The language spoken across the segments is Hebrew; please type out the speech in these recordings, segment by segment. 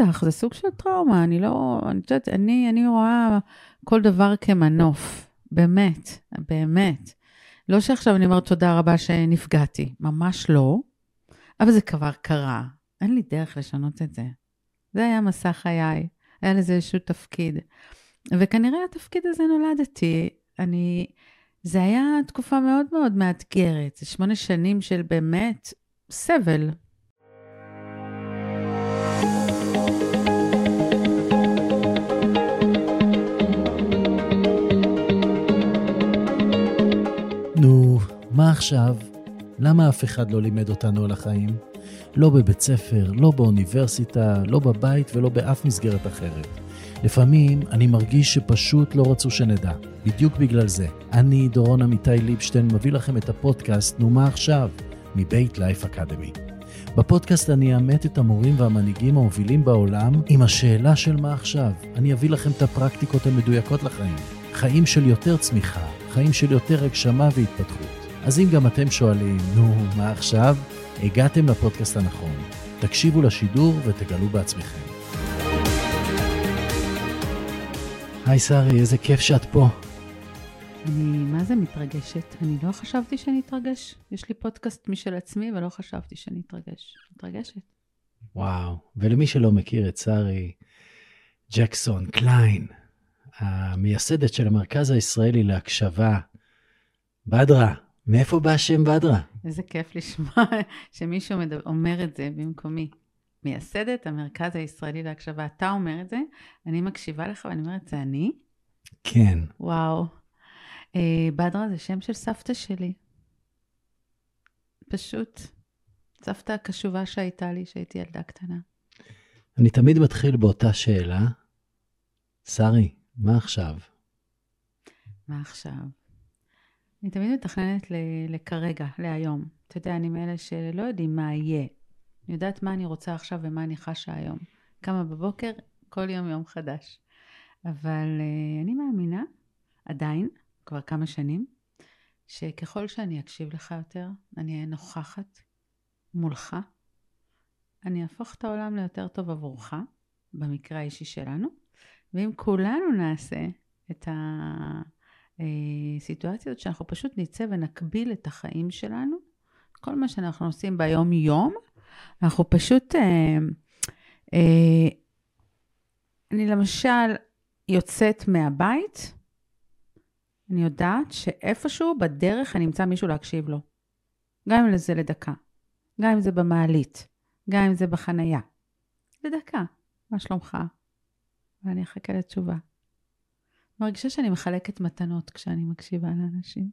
בטח, זה סוג של טראומה, אני לא, אני יודעת, אני, אני רואה כל דבר כמנוף, באמת, באמת. לא שעכשיו אני אומרת תודה רבה שנפגעתי, ממש לא, אבל זה כבר קרה, אין לי דרך לשנות את זה. זה היה מסע חיי, היה לזה איזשהו תפקיד. וכנראה התפקיד הזה נולדתי. אני, זה היה תקופה מאוד מאוד מאתגרת, שמונה שנים של באמת סבל. עכשיו? למה אף אחד לא לימד אותנו על החיים? לא בבית ספר, לא באוניברסיטה, לא בבית ולא באף מסגרת אחרת. לפעמים אני מרגיש שפשוט לא רצו שנדע. בדיוק בגלל זה. אני, דורון עמיתי ליבשטיין, מביא לכם את הפודקאסט "נו מה עכשיו?" מבית לייף אקדמי. בפודקאסט אני אאמת את המורים והמנהיגים המובילים בעולם עם השאלה של מה עכשיו. אני אביא לכם את הפרקטיקות המדויקות לחיים. חיים של יותר צמיחה, חיים של יותר הגשמה והתפתחות. אז אם גם אתם שואלים, נו, מה עכשיו? הגעתם לפודקאסט הנכון. תקשיבו לשידור ותגלו בעצמכם. היי שרי, איזה כיף שאת פה. אני מה זה מתרגשת? אני לא חשבתי שאני אתרגש. יש לי פודקאסט משל עצמי ולא חשבתי שאני אתרגש. מתרגשת. וואו, ולמי שלא מכיר את שרי, ג'קסון קליין, המייסדת של המרכז הישראלי להקשבה, בדרה, מאיפה בא השם בדרה? איזה כיף לשמוע שמישהו מדבר, אומר את זה במקומי. מייסדת המרכז הישראלי להקשבה. אתה אומר את זה, אני מקשיבה לך ואני אומרת, זה אני? כן. וואו. אה, בדרה זה שם של סבתא שלי. פשוט. סבתא הקשובה שהייתה לי כשהייתי ילדה קטנה. אני תמיד מתחיל באותה שאלה, שרי, מה עכשיו? מה עכשיו? אני תמיד מתכננת לכרגע, להיום. אתה יודע, אני מאלה שלא יודעים מה יהיה. אני יודעת מה אני רוצה עכשיו ומה אני חשה היום. קמה בבוקר, כל יום יום חדש. אבל uh, אני מאמינה, עדיין, כבר כמה שנים, שככל שאני אקשיב לך יותר, אני אהיה נוכחת מולך, אני אהפוך את העולם ליותר טוב עבורך, במקרה האישי שלנו, ואם כולנו נעשה את הסיטואציות שאנחנו פשוט נצא ונקביל את החיים שלנו, כל מה שאנחנו עושים ביום-יום, אנחנו פשוט... אה, אה, אני למשל יוצאת מהבית, אני יודעת שאיפשהו בדרך אני אמצא מישהו להקשיב לו. גם אם זה לדקה, גם אם זה במעלית, גם אם זה בחנייה. לדקה, מה שלומך? ואני אחכה לתשובה. מרגישה שאני מחלקת מתנות כשאני מקשיבה לאנשים.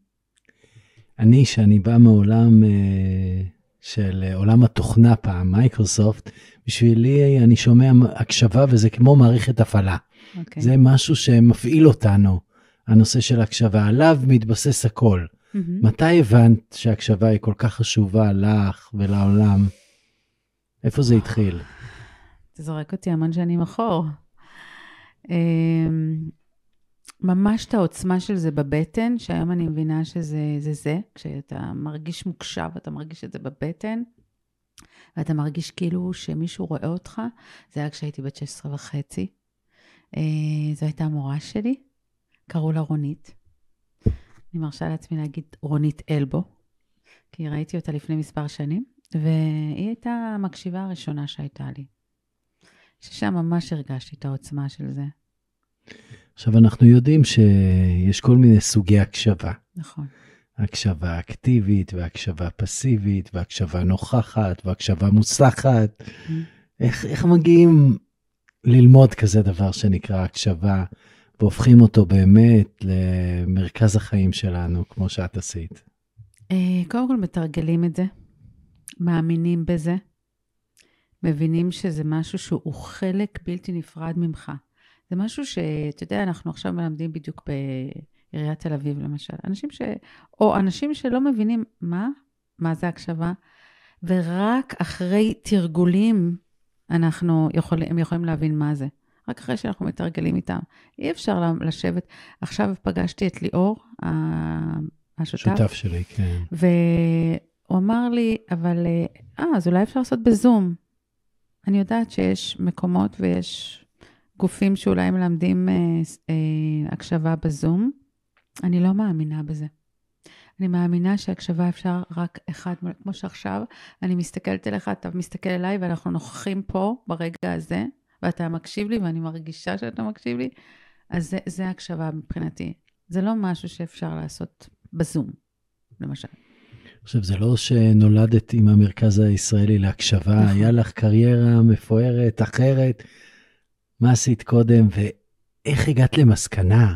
אני, שאני בא מעולם אה, של עולם התוכנה פעם, מייקרוסופט, בשבילי אני שומע הקשבה וזה כמו מערכת הפעלה. Okay. אוקיי. זה משהו שמפעיל אותנו, הנושא של הקשבה, עליו מתבסס הכל. Mm-hmm. מתי הבנת שהקשבה היא כל כך חשובה לך ולעולם? איפה זה התחיל? אתה זורק אותי המון שנים אחור. ממש את העוצמה של זה בבטן, שהיום אני מבינה שזה זה, זה, כשאתה מרגיש מוקשב, אתה מרגיש את זה בבטן, ואתה מרגיש כאילו שמישהו רואה אותך, זה היה כשהייתי בת 16 וחצי. אה, זו הייתה המורה שלי, קראו לה רונית. אני מרשה לעצמי להגיד רונית אלבו, כי ראיתי אותה לפני מספר שנים, והיא הייתה המקשיבה הראשונה שהייתה לי. ששם ממש הרגשתי את העוצמה של זה. עכשיו, אנחנו יודעים שיש כל מיני סוגי הקשבה. נכון. הקשבה אקטיבית, והקשבה פסיבית, והקשבה נוכחת, והקשבה מוצלחת. Mm-hmm. איך, איך מגיעים ללמוד כזה דבר שנקרא הקשבה, והופכים אותו באמת למרכז החיים שלנו, כמו שאת עשית? אה, קודם כל מתרגלים את זה, מאמינים בזה, מבינים שזה משהו שהוא חלק בלתי נפרד ממך. זה משהו שאתה יודע, אנחנו עכשיו מלמדים בדיוק בעיריית תל אביב, למשל. אנשים ש... או אנשים שלא מבינים מה, מה זה הקשבה, ורק אחרי תרגולים אנחנו יכולים, הם יכולים להבין מה זה. רק אחרי שאנחנו מתרגלים איתם. אי אפשר לשבת. עכשיו פגשתי את ליאור, השותף. שותף שלי, כן. והוא אמר לי, אבל, אה, אז אולי אפשר לעשות בזום. אני יודעת שיש מקומות ויש גופים שאולי מלמדים אה, אה, הקשבה בזום. אני לא מאמינה בזה. אני מאמינה שהקשבה אפשר רק אחד, כמו שעכשיו, אני מסתכלת אליך, אתה מסתכל אליי, ואנחנו נוכחים פה ברגע הזה, ואתה מקשיב לי, ואני מרגישה שאתה מקשיב לי, אז זה, זה הקשבה מבחינתי. זה לא משהו שאפשר לעשות בזום, למשל. עכשיו, זה לא שנולדת עם המרכז הישראלי להקשבה, נכון. היה לך קריירה מפוארת, אחרת. מה עשית קודם, ואיך הגעת למסקנה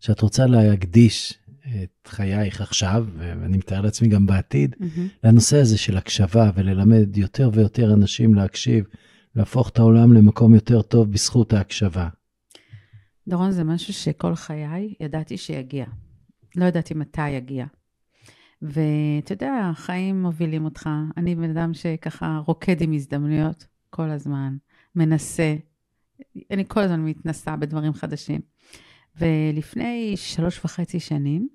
שאת רוצה להקדיש את חייך עכשיו, ואני מתאר לעצמי גם בעתיד, mm-hmm. לנושא הזה של הקשבה וללמד יותר ויותר אנשים להקשיב, להפוך את העולם למקום יותר טוב בזכות ההקשבה. דורון, זה משהו שכל חיי ידעתי שיגיע. לא ידעתי מתי יגיע. ואתה יודע, החיים מובילים אותך. אני בן אדם שככה רוקד עם הזדמנויות כל הזמן, מנסה. אני כל הזמן מתנסה בדברים חדשים. ולפני שלוש וחצי שנים,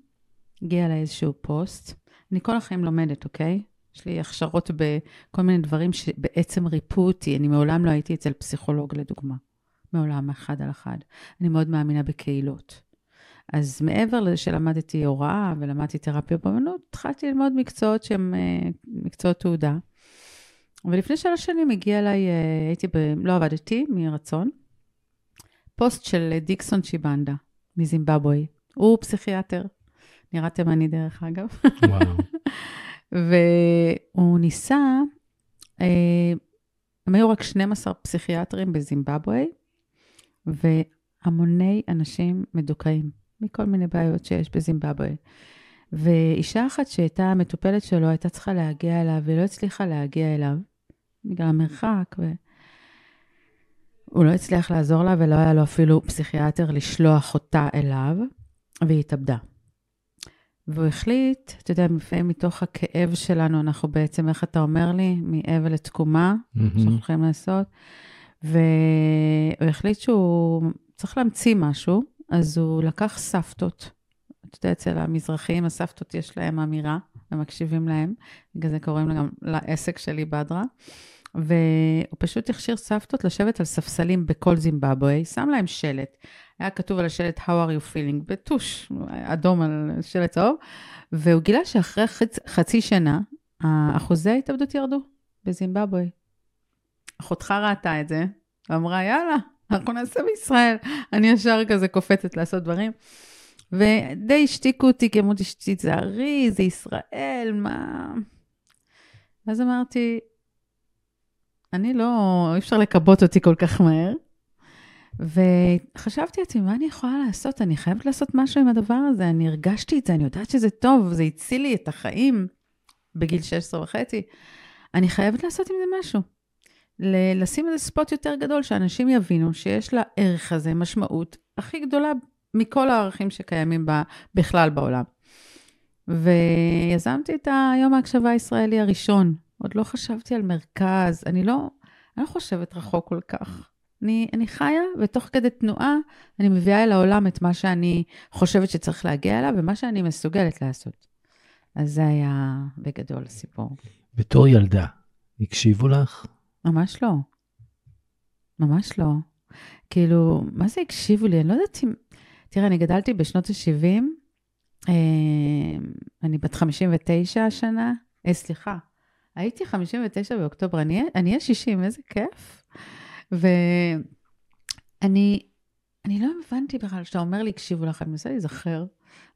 הגיע אליי איזשהו פוסט. אני כל החיים לומדת, אוקיי? יש לי הכשרות בכל מיני דברים שבעצם ריפו אותי. אני מעולם לא הייתי אצל פסיכולוג, לדוגמה. מעולם, אחד על אחד. אני מאוד מאמינה בקהילות. אז מעבר לזה שלמדתי הוראה ולמדתי תרפיה באמנות, התחלתי ללמוד מקצועות שהם אה, מקצועות תעודה. ולפני שלוש שנים הגיע אליי, אה, הייתי, ב, לא עבדתי מרצון, פוסט של דיקסון שיבנדה מזימבבואה. הוא פסיכיאטר, נראה תימני דרך אגב. וואו. והוא ניסה, אה, הם היו רק 12 פסיכיאטרים בזימבבואה, והמוני אנשים מדוכאים. מכל מיני בעיות שיש בזימבבואה. ואישה אחת שהייתה המטופלת שלו הייתה צריכה להגיע אליו, והיא לא הצליחה להגיע אליו, בגלל המרחק, והוא לא הצליח לעזור לה, ולא היה לו אפילו פסיכיאטר לשלוח אותה אליו, והיא התאבדה. והוא החליט, אתה יודע, לפעמים מתוך הכאב שלנו, אנחנו בעצם, איך אתה אומר לי, מאבל לתקומה, mm-hmm. שאנחנו הולכים לעשות, והוא החליט שהוא צריך להמציא משהו, אז הוא לקח סבתות. אתה יודע, אצל המזרחים, הסבתות יש להם אמירה, הם מקשיבים להם, בגלל זה קוראים גם לעסק שלי בדרה. והוא פשוט הכשיר סבתות לשבת על ספסלים בכל זימבבואה, שם להם שלט. היה כתוב על השלט How are you feeling? בטוש, אדום על שלט צהוב, והוא גילה שאחרי חצ... חצי שנה, אחוזי ההתאבדות ירדו בזימבבואה. אחותך ראתה את זה, ואמרה, יאללה, אנחנו נעשה בישראל. אני ישר כזה קופצת לעשות דברים. ודי השתיקו אותי, כי אמרו לי, תיזהרי, זה ישראל, מה... ואז אמרתי, אני לא, אי אפשר לכבות אותי כל כך מהר. וחשבתי לעצמי, מה אני יכולה לעשות? אני חייבת לעשות משהו עם הדבר הזה. אני הרגשתי את זה, אני יודעת שזה טוב, זה הציל לי את החיים בגיל 16 וחצי. אני חייבת לעשות עם זה משהו. לשים איזה ספוט יותר גדול, שאנשים יבינו שיש לערך הזה משמעות הכי גדולה מכל הערכים שקיימים בכלל בעולם. ויזמתי את היום ההקשבה הישראלי הראשון. עוד לא חשבתי על מרכז, אני לא, אני לא חושבת רחוק כל כך. אני, אני חיה, ותוך כדי תנועה אני מביאה אל העולם את מה שאני חושבת שצריך להגיע אליו, ומה שאני מסוגלת לעשות. אז זה היה בגדול הסיפור. בתור ילדה, הקשיבו לך? ממש לא. ממש לא. כאילו, מה זה הקשיבו לי? אני לא יודעת אם... תראה, אני גדלתי בשנות ה-70, אה, אני בת 59 השנה, אה, סליחה, הייתי 59 באוקטובר, אני אהיה 60, איזה כיף. ואני אני לא הבנתי בכלל, כשאתה אומר לי, הקשיבו לך, אני מנסה להיזכר.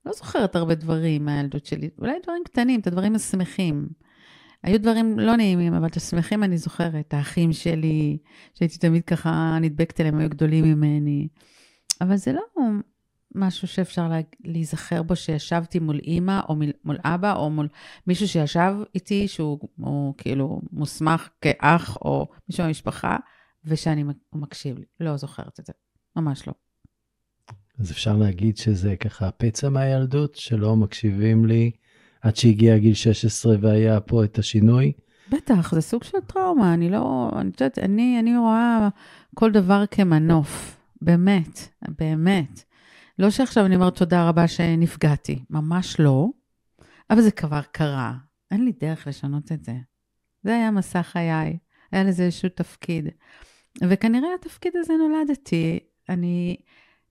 לא זוכרת הרבה דברים מהילדות שלי, אולי דברים קטנים, את הדברים השמחים. היו דברים לא נעימים, אבל את השמחים אני זוכרת. האחים שלי, שהייתי תמיד ככה נדבקת אליהם, היו גדולים ממני. אבל זה לא משהו שאפשר לה, להיזכר בו שישבתי מול אימא, או מול, מול אבא, או מול מישהו שישב איתי, שהוא כאילו מוסמך כאח, או מישהו במשפחה, ושאני מקשיב לי. לא זוכרת את זה, ממש לא. אז אפשר להגיד שזה ככה פצע מהילדות, שלא מקשיבים לי עד שהגיע גיל 16 והיה פה את השינוי? בטח, זה סוג של טראומה. אני לא, אני יודעת, אני, אני רואה כל דבר כמנוף. באמת, באמת. לא שעכשיו אני אומרת תודה רבה שנפגעתי, ממש לא, אבל זה כבר קרה. אין לי דרך לשנות את זה. זה היה מסע חיי. היה לזה איזשהו תפקיד. וכנראה התפקיד הזה נולדתי. אני,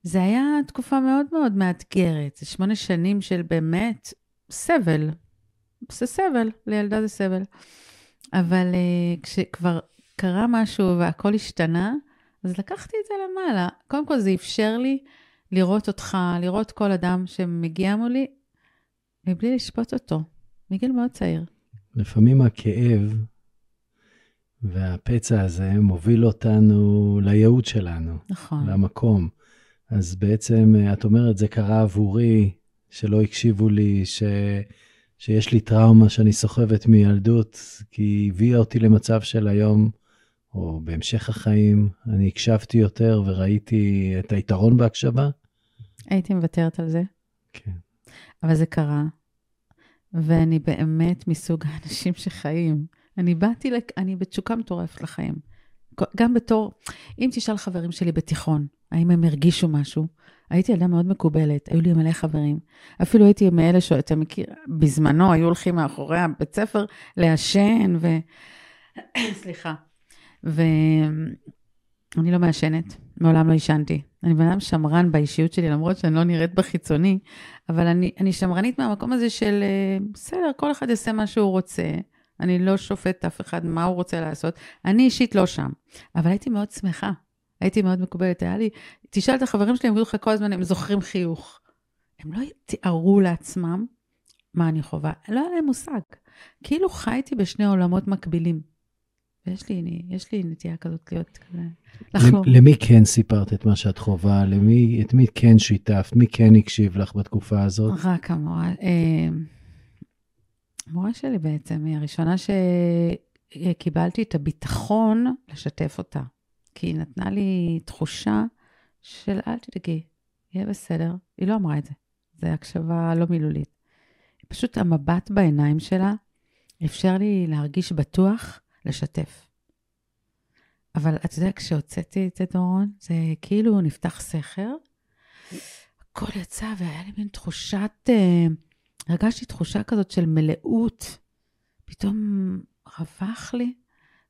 זה היה תקופה מאוד מאוד מאתגרת. זה שמונה שנים של באמת סבל. זה סבל, לילדה זה סבל. אבל uh, כשכבר קרה משהו והכל השתנה, אז לקחתי את זה למעלה. קודם כל, זה אפשר לי לראות אותך, לראות כל אדם שמגיע מולי, מבלי לשפוט אותו, מגיל מאוד צעיר. לפעמים הכאב והפצע הזה מוביל אותנו לייעוד שלנו. נכון. למקום. אז בעצם, את אומרת, זה קרה עבורי, שלא הקשיבו לי, ש... שיש לי טראומה שאני סוחבת מילדות, כי היא הביאה אותי למצב של היום, או בהמשך החיים, אני הקשבתי יותר וראיתי את היתרון בהקשבה. הייתי מוותרת על זה. כן. אבל זה קרה, ואני באמת מסוג האנשים שחיים. אני באתי, לק... אני בתשוקה מטורפת לחיים. גם בתור, אם תשאל חברים שלי בתיכון, האם הם הרגישו משהו, הייתי ילדה מאוד מקובלת, היו לי מלא חברים. אפילו הייתי מאלה שאתה מכיר, בזמנו היו הולכים מאחורי הבית ספר לעשן, ו... סליחה. ואני לא מעשנת, מעולם לא עישנתי. אני בן אדם שמרן באישיות שלי, למרות שאני לא נראית בחיצוני, אבל אני, אני שמרנית מהמקום הזה של, אה, בסדר, כל אחד יעשה מה שהוא רוצה. אני לא שופט אף אחד מה הוא רוצה לעשות. אני אישית לא שם, אבל הייתי מאוד שמחה. הייתי מאוד מקובלת. היה לי, תשאל את החברים שלי, הם יגידו לך כל הזמן, הם זוכרים חיוך. הם לא תיארו לעצמם מה אני חווה, לא היה להם מושג. כאילו חייתי בשני עולמות מקבילים. ויש לי, יש לי נטייה כזאת להיות כזה, לחלום. למי כן סיפרת את מה שאת חווה? למי, את מי כן שיתפת? מי כן הקשיב לך בתקופה הזאת? רק המורה. אה, המורה שלי בעצם היא הראשונה שקיבלתי את הביטחון לשתף אותה. כי היא נתנה לי תחושה של אל תדאגי, יהיה בסדר. היא לא אמרה את זה, זו הקשבה לא מילולית. פשוט המבט בעיניים שלה אפשר לי להרגיש בטוח לשתף. אבל אתה יודע, כשהוצאתי את זה, דורון, זה כאילו נפתח סכר, הכל יצא והיה לי מין תחושת, אה, הרגשתי תחושה כזאת של מלאות. פתאום רווח לי,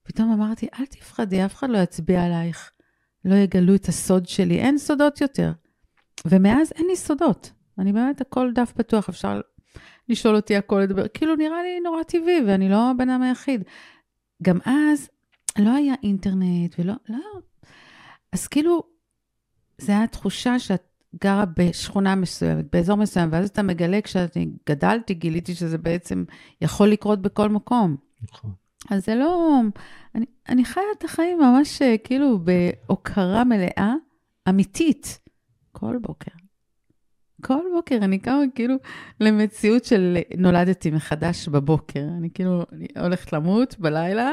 פתאום אמרתי, אל תפחדי, אף אחד לא יצביע עלייך. לא יגלו את הסוד שלי, אין סודות יותר. ומאז אין לי סודות. אני באמת, הכל דף פתוח, אפשר לשאול אותי הכל, לדבר, כאילו נראה לי נורא טבעי, ואני לא הבן אדם היחיד. גם אז לא היה אינטרנט ולא, לא. אז כאילו, זו הייתה תחושה שאת גרה בשכונה מסוימת, באזור מסוים, ואז אתה מגלה, כשאני גדלתי, גיליתי שזה בעצם יכול לקרות בכל מקום. נכון. אז זה לא... אני, אני חיה את החיים ממש אה, כאילו בהוקרה מלאה, אמיתית, כל בוקר. כל בוקר אני קמה כאילו למציאות של נולדתי מחדש בבוקר. אני כאילו, אני הולכת למות בלילה,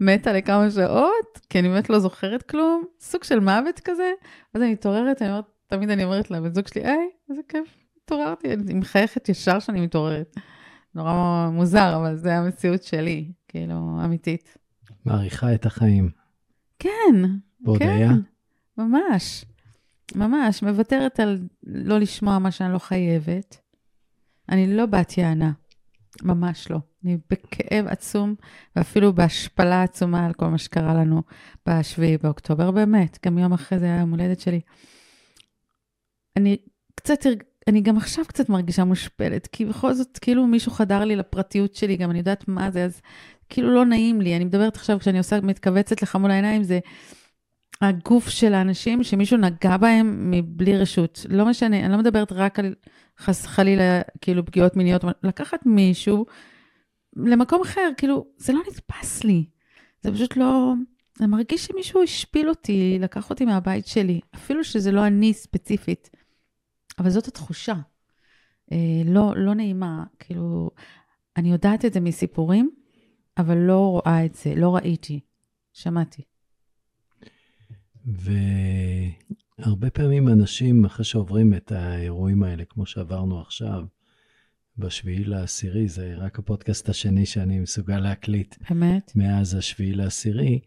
מתה לכמה שעות, כי אני באמת לא זוכרת כלום, סוג של מוות כזה. אז אני מתעוררת, אני אומרת, תמיד אני אומרת לבן זוג שלי, היי, איזה כיף, התעוררתי, אני מחייכת ישר שאני מתעוררת. נורא מוזר, אבל זה המציאות שלי, כאילו, אמיתית. מעריכה את החיים. כן, בהודיה? כן, ממש. ממש, מוותרת על לא לשמוע מה שאני לא חייבת. אני לא בת יענה, ממש לא. אני בכאב עצום, ואפילו בהשפלה עצומה על כל מה שקרה לנו ב-7 באוקטובר, באמת, גם יום אחרי זה היה יום הולדת שלי. אני קצת, אני גם עכשיו קצת מרגישה מושפלת, כי בכל זאת, כאילו מישהו חדר לי לפרטיות שלי, גם אני יודעת מה זה, אז כאילו לא נעים לי. אני מדברת עכשיו, כשאני עושה, מתכווצת לך מול העיניים, זה... הגוף של האנשים שמישהו נגע בהם מבלי רשות. לא משנה, אני לא מדברת רק על חס חלילה, כאילו, פגיעות מיניות, לקחת מישהו למקום אחר, כאילו, זה לא נתפס לי. זה פשוט לא... זה מרגיש שמישהו השפיל אותי, לקח אותי מהבית שלי, אפילו שזה לא אני ספציפית. אבל זאת התחושה. אה, לא, לא נעימה, כאילו, אני יודעת את זה מסיפורים, אבל לא רואה את זה, לא ראיתי, שמעתי. והרבה פעמים אנשים, אחרי שעוברים את האירועים האלה, כמו שעברנו עכשיו, בשביעי לעשירי, זה רק הפודקאסט השני שאני מסוגל להקליט. באמת? מאז השביעי לעשירי,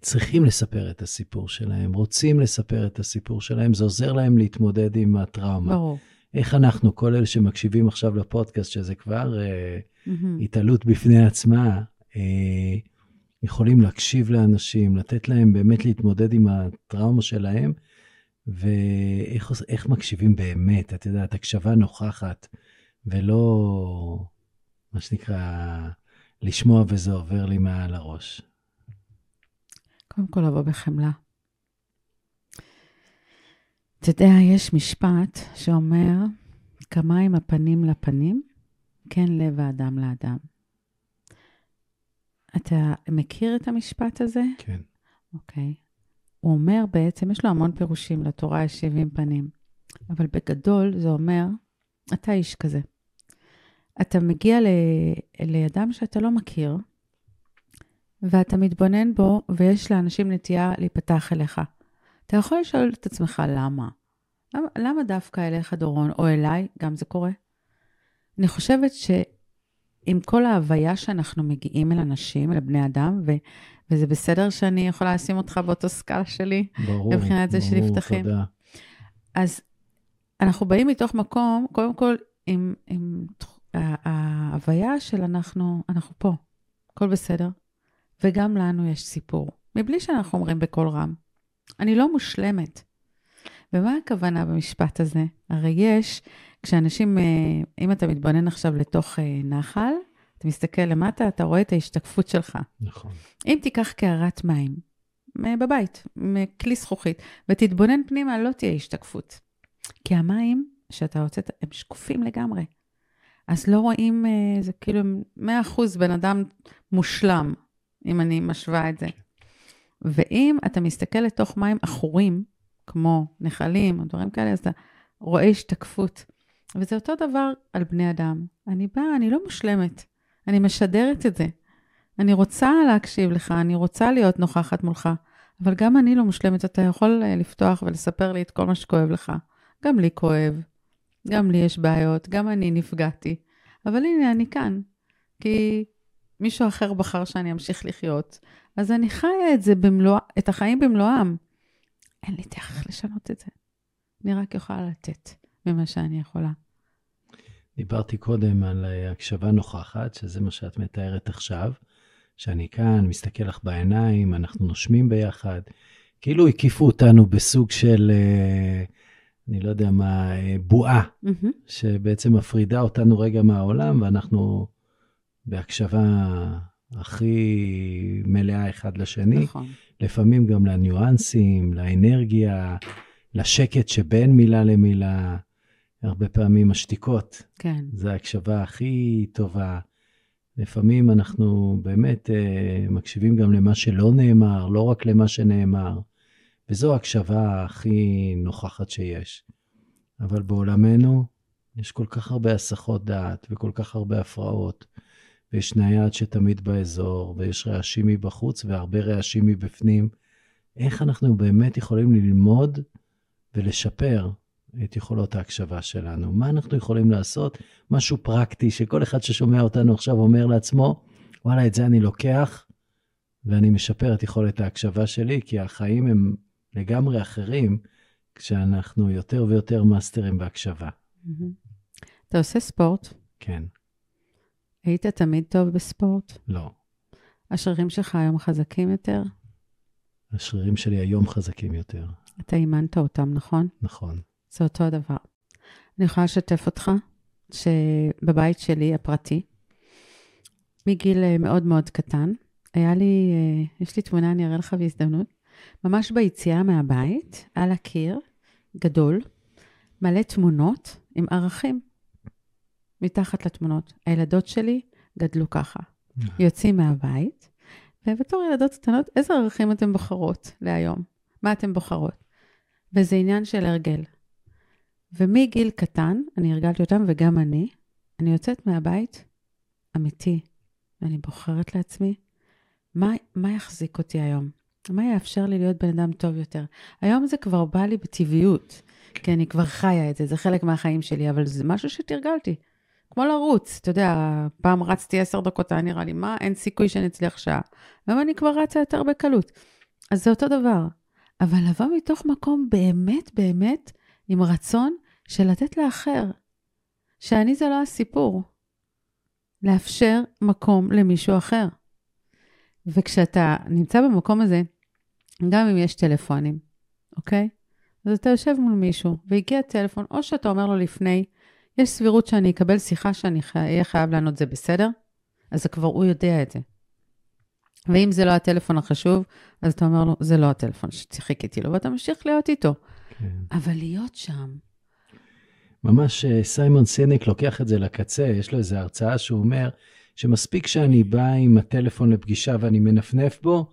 צריכים לספר את הסיפור שלהם, רוצים לספר את הסיפור שלהם, זה עוזר להם להתמודד עם הטראומה. ברור. איך אנחנו, כל אלה שמקשיבים עכשיו לפודקאסט, שזה כבר mm-hmm. uh, התעלות בפני עצמה, uh, יכולים להקשיב לאנשים, לתת להם באמת להתמודד עם הטראומה שלהם, ואיך מקשיבים באמת, את יודעת, הקשבה נוכחת, ולא, מה שנקרא, לשמוע וזה עובר לי מעל הראש. קודם כל, לבוא בחמלה. אתה יודע, יש משפט שאומר, כמה עם הפנים לפנים, כן לב האדם לאדם. אתה מכיר את המשפט הזה? כן. אוקיי. הוא אומר בעצם, יש לו המון פירושים, לתורה יש 70 פנים, אבל בגדול זה אומר, אתה איש כזה. אתה מגיע ל... לאדם שאתה לא מכיר, ואתה מתבונן בו, ויש לאנשים נטייה להיפתח אליך. אתה יכול לשאול את עצמך למה. למה, למה דווקא אליך, דורון, או אליי, גם זה קורה? אני חושבת שעם כל ההוויה שאנחנו מגיעים אל אנשים, אל בני אדם, ו, וזה בסדר שאני יכולה לשים אותך באותו סקאלה שלי, ברור, מבחינת זה שנפתחים. תודה. אז אנחנו באים מתוך מקום, קודם כל, עם, עם ההוויה של אנחנו, אנחנו פה, הכל בסדר, וגם לנו יש סיפור, מבלי שאנחנו אומרים בקול רם. אני לא מושלמת. ומה הכוונה במשפט הזה? הרי יש, כשאנשים, אה, אם אתה מתבונן עכשיו לתוך אה, נחל, אתה מסתכל למטה, אתה רואה את ההשתקפות שלך. נכון. אם תיקח קערת מים בבית, מכלי זכוכית, ותתבונן פנימה, לא תהיה השתקפות. כי המים שאתה הוצאת, הם שקופים לגמרי. אז לא רואים, אה, זה כאילו 100% בן אדם מושלם, אם אני משווה את זה. ואם אתה מסתכל לתוך מים עכורים, כמו נחלים או דברים כאלה, אז אתה רואה השתקפות. וזה אותו דבר על בני אדם. אני באה, אני לא מושלמת, אני משדרת את זה. אני רוצה להקשיב לך, אני רוצה להיות נוכחת מולך, אבל גם אני לא מושלמת. אתה יכול אה, לפתוח ולספר לי את כל מה שכואב לך. גם לי כואב, גם לי יש בעיות, גם אני נפגעתי. אבל הנה, אני כאן. כי מישהו אחר בחר שאני אמשיך לחיות, אז אני חיה את זה במלוא, את החיים במלואם. אין לי דרך לשנות את זה. אני רק יכולה לתת ממה שאני יכולה. דיברתי קודם על אה, הקשבה נוכחת, שזה מה שאת מתארת עכשיו, שאני כאן, מסתכל לך בעיניים, אנחנו נושמים ביחד. כאילו הקיפו אותנו בסוג של, אה, אני לא יודע מה, אה, בועה, Mm-hmm. שבעצם מפרידה אותנו רגע מהעולם, ואנחנו בהקשבה הכי מלאה אחד לשני. נכון. לפעמים גם לניואנסים, לאנרגיה, לשקט שבין מילה למילה. הרבה פעמים השתיקות, כן. זה ההקשבה הכי טובה. לפעמים אנחנו באמת אה, מקשיבים גם למה שלא נאמר, לא רק למה שנאמר, וזו ההקשבה הכי נוכחת שיש. אבל בעולמנו יש כל כך הרבה הסחות דעת וכל כך הרבה הפרעות, ויש נייד שתמיד באזור, ויש רעשים מבחוץ והרבה רעשים מבפנים. איך אנחנו באמת יכולים ללמוד ולשפר את יכולות ההקשבה שלנו? מה אנחנו יכולים לעשות? משהו פרקטי, שכל אחד ששומע אותנו עכשיו אומר לעצמו, וואלה, את זה אני לוקח, ואני משפר את יכולת ההקשבה שלי, כי החיים הם לגמרי אחרים כשאנחנו יותר ויותר מאסטרים בהקשבה. מהמם. אתה עושה ספורט? כן, היית תמיד טוב בספורט? לא. השרירים שלך היום חזקים יותר? השרירים שלי היום חזקים יותר, אתה אימנת אותם, נכון? נכון. זה אותו הדבר. אני יכולה לשתף אותך שבבית שלי, הפרטי, מגיל אה, מאוד מאוד קטן, היה לי, אה, יש לי תמונה, אני אראה לך בהזדמנות, ממש ביציאה מהבית, על הקיר, גדול, מלא תמונות עם ערכים מתחת לתמונות. הילדות שלי גדלו ככה. יוצאים מהבית, ובתור ילדות קטנות, איזה ערכים אתן בוחרות להיום? מה אתן בוחרות? וזה עניין של הרגל. ומגיל קטן, אני הרגלתי אותם, וגם אני, אני יוצאת מהבית אמיתי, ואני בוחרת לעצמי, מה, מה יחזיק אותי היום? מה יאפשר לי להיות בן אדם טוב יותר? היום זה כבר בא לי בטבעיות, כי אני כבר חיה את זה, זה חלק מהחיים שלי, אבל זה משהו שתרגלתי. כמו לרוץ, אתה יודע, פעם רצתי עשר דקות, היה נראה לי, מה, אין סיכוי שאני אצליח שעה. היום אני כבר רצה יותר בקלות. אז זה אותו דבר. אבל לבוא מתוך מקום באמת, באמת, עם רצון של לתת לאחר. שאני זה לא הסיפור. לאפשר מקום למישהו אחר. וכשאתה נמצא במקום הזה, גם אם יש טלפונים, אוקיי? אז אתה יושב מול מישהו, והגיע טלפון, או שאתה אומר לו לפני, יש סבירות שאני אקבל שיחה שאני אהיה חייב לענות, זה בסדר? אז כבר הוא יודע את זה. ואם זה לא הטלפון החשוב, אז אתה אומר לו, זה לא הטלפון שחיכיתי לו, ואתה ממשיך להיות איתו. כן. אבל להיות שם. ממש אה, סיימון סניק לוקח את זה לקצה, יש לו איזו הרצאה שהוא אומר, שמספיק שאני בא עם הטלפון לפגישה ואני מנפנף בו,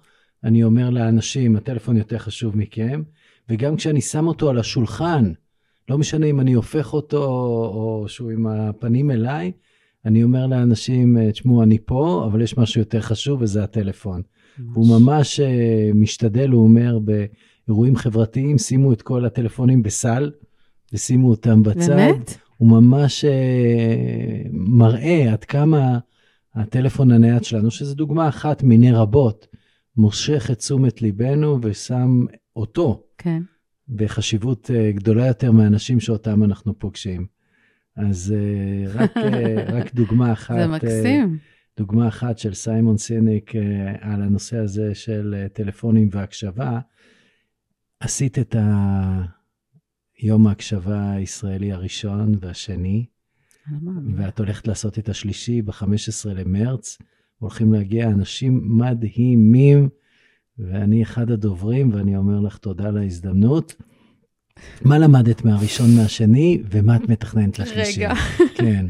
אני אומר לאנשים, הטלפון יותר חשוב מכם, וגם כשאני שם אותו על השולחן, לא משנה אם אני הופך אותו או שהוא עם הפנים אליי, אני אומר לאנשים, תשמעו, אני פה, אבל יש משהו יותר חשוב וזה הטלפון. ממש. הוא ממש uh, משתדל, הוא אומר, באירועים חברתיים, שימו את כל הטלפונים בסל ושימו אותם בצד. באמת? הוא ממש uh, מראה עד כמה הטלפון הנייד שלנו, שזו דוגמה אחת מיני רבות, מושך את תשומת ליבנו ושם אותו כן. בחשיבות uh, גדולה יותר מהאנשים שאותם אנחנו פוגשים. אז uh, רק, uh, רק דוגמה אחת. זה מקסים. Uh, דוגמה אחת של סיימון סיניק uh, על הנושא הזה של uh, טלפונים והקשבה. עשית את היום ההקשבה הישראלי הראשון והשני, ואת הולכת לעשות את השלישי ב-15 למרץ. הולכים להגיע אנשים מדהימים, ואני אחד הדוברים, ואני אומר לך תודה על ההזדמנות. מה למדת מהראשון מהשני, ומה את מתכננת לשלישי? רגע. כן.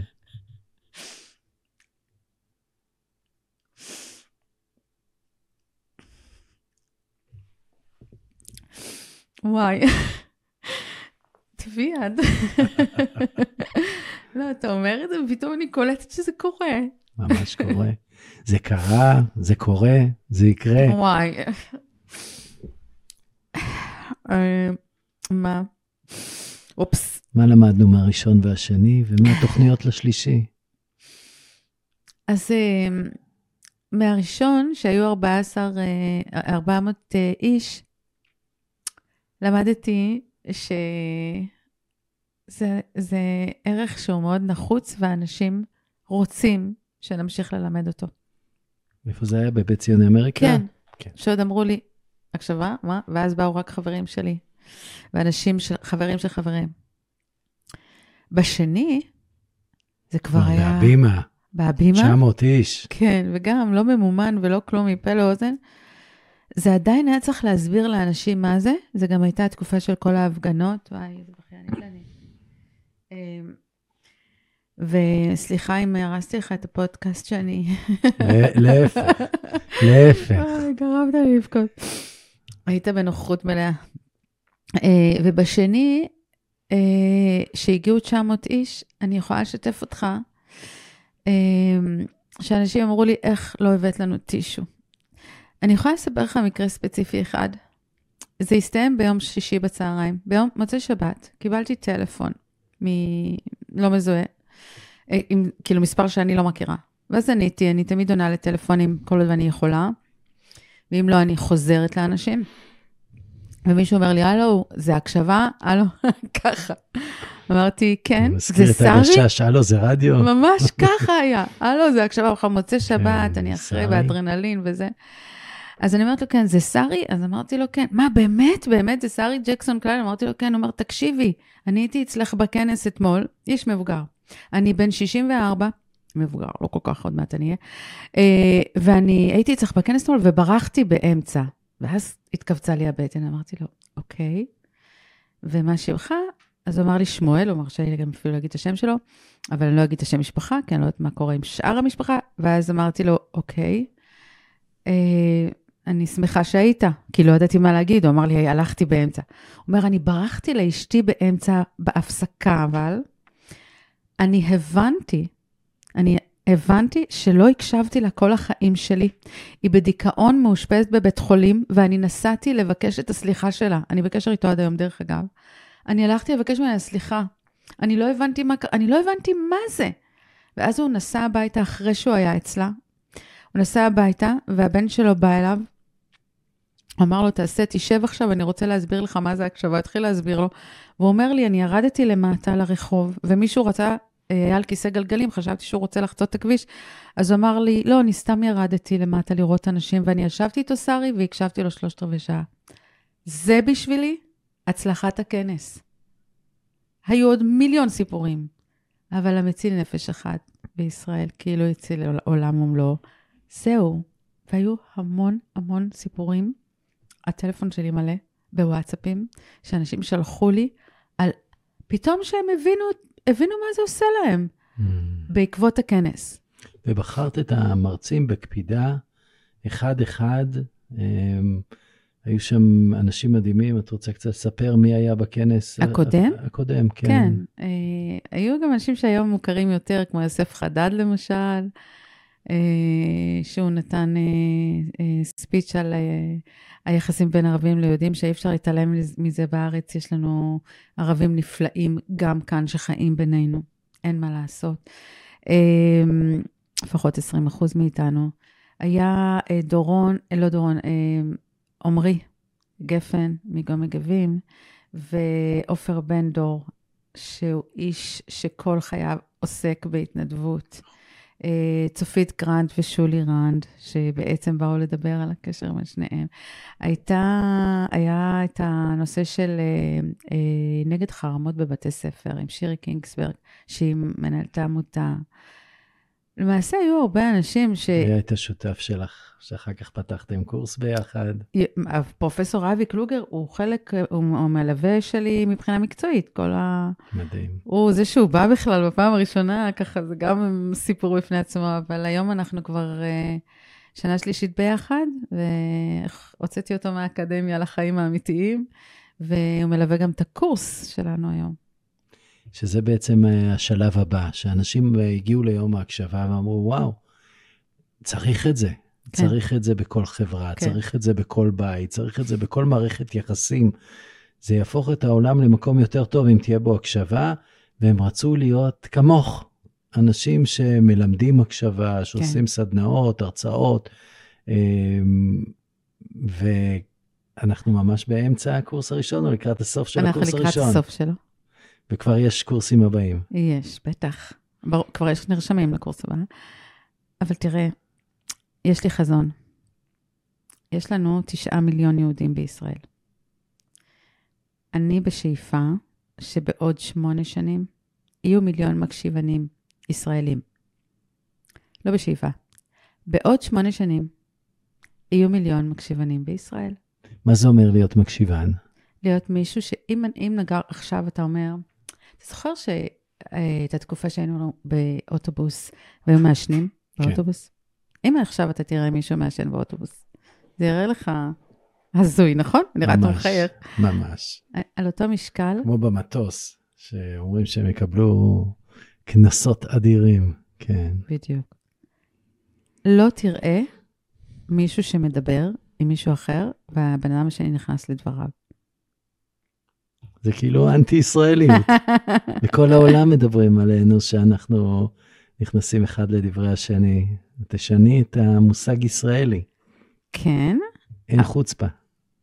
וואי, תביא יד. לא, אתה אומר את זה, ופתאום אני קולטת שזה קורה. ממש קורה. זה קרה, זה קורה, זה יקרה. וואי. אה, מה? אופס. מה למדנו מהראשון והשני, ומה התוכניות לשלישי? אז אה, מהראשון, שהיו 14, 400 אה, איש, למדתי ש... זה, זה ערך שהוא מאוד נחוץ, ואנשים רוצים שנמשיך ללמד אותו. איפה זה היה? בבית ציוני אמריקה? כן. כן. שעוד אמרו לי, הקשבה, מה? ואז באו רק חברים שלי, ואנשים, של, חברים של חברים. בשני, זה כבר היה... בהבימה. בהבימה? 900 איש. כן, וגם לא ממומן ולא כלום מפה לאוזן. זה עדיין היה צריך להסביר לאנשים מה זה, זה גם הייתה התקופה של כל ההפגנות, וואי, איזה בכיינית אני. אמ, וסליחה אם הרסתי לך את הפודקאסט שאני... להפך, להפך. גרמת לי לבכות. היית בנוכחות מלאה. אה, ובשני, אה, שהגיעו 900 איש, אני יכולה לשתף אותך, אה, שאנשים אמרו לי, איך לא הבאת לנו טישו? אני יכולה לספר לך מקרה ספציפי אחד. זה הסתיים ביום שישי בצהריים. ביום מוצאי שבת קיבלתי טלפון מ... לא מזוהה, אה, עם כאילו מספר שאני לא מכירה. ואז עניתי, אני תמיד עונה לטלפונים כל עוד אני יכולה, ואם לא, אני חוזרת לאנשים. ומישהו אומר לי, הלו, זה הקשבה? הלו, ככה. אמרתי, כן, זה שרי? מזכיר את הגשש, הלו, זה רדיו? ממש ככה היה. הלו, זה הקשבה, בכלל מוצא שבת, כן, אני אחרי באדרנלין וזה. אז אני אומרת לו, כן, זה שרי? אז אמרתי לו, כן. מה, באמת? באמת זה שרי ג'קסון קליין? אמרתי לו, כן. הוא אומר, תקשיבי, אני הייתי אצלך בכנס אתמול, איש מבוגר. אני בן 64, מבוגר, לא כל כך, עוד מעט אני אהיה, אה, ואני הייתי אצלך בכנס אתמול וברחתי באמצע. ואז התכווצה לי הבטן, אמרתי לו, אוקיי, ומה שמך? אז הוא אמר לי שמואל, הוא מרשה לי גם אפילו להגיד את השם שלו, אבל אני לא אגיד את השם משפחה, כי אני לא יודעת מה קורה עם שאר המשפחה, ואז אמרתי לו, אוקיי, אה, אני שמחה שהיית, כי לא ידעתי מה להגיד, הוא אמר לי, הלכתי באמצע. הוא אומר, אני ברחתי לאשתי באמצע, בהפסקה, אבל אני הבנתי, אני הבנתי שלא הקשבתי לה כל החיים שלי. היא בדיכאון מאושפזת בבית חולים, ואני נסעתי לבקש את הסליחה שלה. אני בקשר איתו עד היום, דרך אגב. אני הלכתי לבקש ממנה סליחה. אני לא הבנתי מה, אני לא הבנתי מה זה. ואז הוא נסע הביתה אחרי שהוא היה אצלה. הוא נסע הביתה, והבן שלו בא אליו, אמר לו, תעשה, תשב עכשיו, אני רוצה להסביר לך מה זה הקשבה. התחיל להסביר לו, והוא אומר לי, אני ירדתי למטה לרחוב, ומישהו רצה היה על כיסא גלגלים, חשבתי שהוא רוצה לחצות את הכביש. אז הוא אמר לי, לא, אני סתם ירדתי למטה לראות אנשים, ואני ישבתי איתו, שרי, והקשבתי לו שלושת רבעי שעה. זה בשבילי הצלחת הכנס. היו עוד מיליון סיפורים, אבל המציל נפש אחת בישראל, כאילו הציל עולם ומלואו. זהו. והיו המון המון סיפורים. הטלפון שלי מלא בוואטסאפים, שאנשים שלחו לי על פתאום שהם הבינו, הבינו מה זה עושה להם mm. בעקבות הכנס. ובחרת את המרצים בקפידה, אחד-אחד. אמ, היו שם אנשים מדהימים, את רוצה קצת לספר מי היה בכנס? הקודם? הקודם, כן. כן. אה, היו גם אנשים שהיום מוכרים יותר, כמו יוסף חדד למשל, שהוא נתן אה, אה, ספיץ' על אה, היחסים בין ערבים ליהודים, שאי אפשר להתעלם מזה בארץ. יש לנו ערבים נפלאים גם כאן שחיים בינינו, אין מה לעשות. אה, לפחות 20 אחוז מאיתנו. היה אה, דורון, אה, לא דורון, אה, עמרי גפן מגום מגבים, ועופר בן דור, שהוא איש שכל חייו עוסק בהתנדבות. אה, צופית גרנט ושולי רנד, שבעצם באו לדבר על הקשר בין שניהם. הייתה, היה את הנושא של אה, אה, נגד חרמות בבתי ספר עם שירי קינגסברג, שהיא מנהלת העמותה. למעשה היו הרבה אנשים ש... מי היית השותף שלך, שאחר כך פתחתם קורס ביחד? פרופסור אבי קלוגר הוא חלק, הוא מלווה שלי מבחינה מקצועית, כל ה... מדהים. הוא זה שהוא בא בכלל בפעם הראשונה, ככה זה גם סיפור בפני עצמו, אבל היום אנחנו כבר uh, שנה שלישית ביחד, והוצאתי אותו מהאקדמיה לחיים האמיתיים, והוא מלווה גם את הקורס שלנו היום. שזה בעצם אה, השלב הבא, שאנשים אה, הגיעו ליום ההקשבה ואמרו, וואו, צריך את זה. כן. צריך את זה בכל חברה, כן. צריך את זה בכל בית, צריך את זה בכל מערכת יחסים. זה יהפוך את העולם למקום יותר טוב אם תהיה בו הקשבה, והם רצו להיות כמוך, אנשים שמלמדים הקשבה, שעושים כן. סדנאות, הרצאות, אמ, ואנחנו ממש באמצע הקורס הראשון, או לקראת הסוף של הקורס הראשון. אנחנו לקראת הסוף שלו. וכבר יש קורסים הבאים. יש, בטח. בר... כבר יש נרשמים לקורס הבא. אבל תראה, יש לי חזון. יש לנו תשעה מיליון יהודים בישראל. אני בשאיפה שבעוד שמונה שנים יהיו מיליון מקשיבנים ישראלים. לא בשאיפה. בעוד שמונה שנים יהיו מיליון מקשיבנים בישראל. מה זה אומר להיות מקשיבן? להיות מישהו שאם נגר עכשיו אתה אומר, אתה זוכר שהייתה תקופה שהיינו באוטובוס והיו מעשנים כן. באוטובוס? אם עכשיו אתה תראה מישהו מעשן באוטובוס, זה יראה לך הזוי, נכון? נראה אתה מחייך. ממש. על אותו משקל. כמו במטוס, שאומרים שהם יקבלו קנסות אדירים, כן. בדיוק. לא תראה מישהו שמדבר עם מישהו אחר, והבן אדם השני נכנס לדבריו. זה כאילו אנטי-ישראליות. בכל העולם מדברים עלינו שאנחנו נכנסים אחד לדברי השני. תשני את המושג ישראלי. כן. אין חוצפה.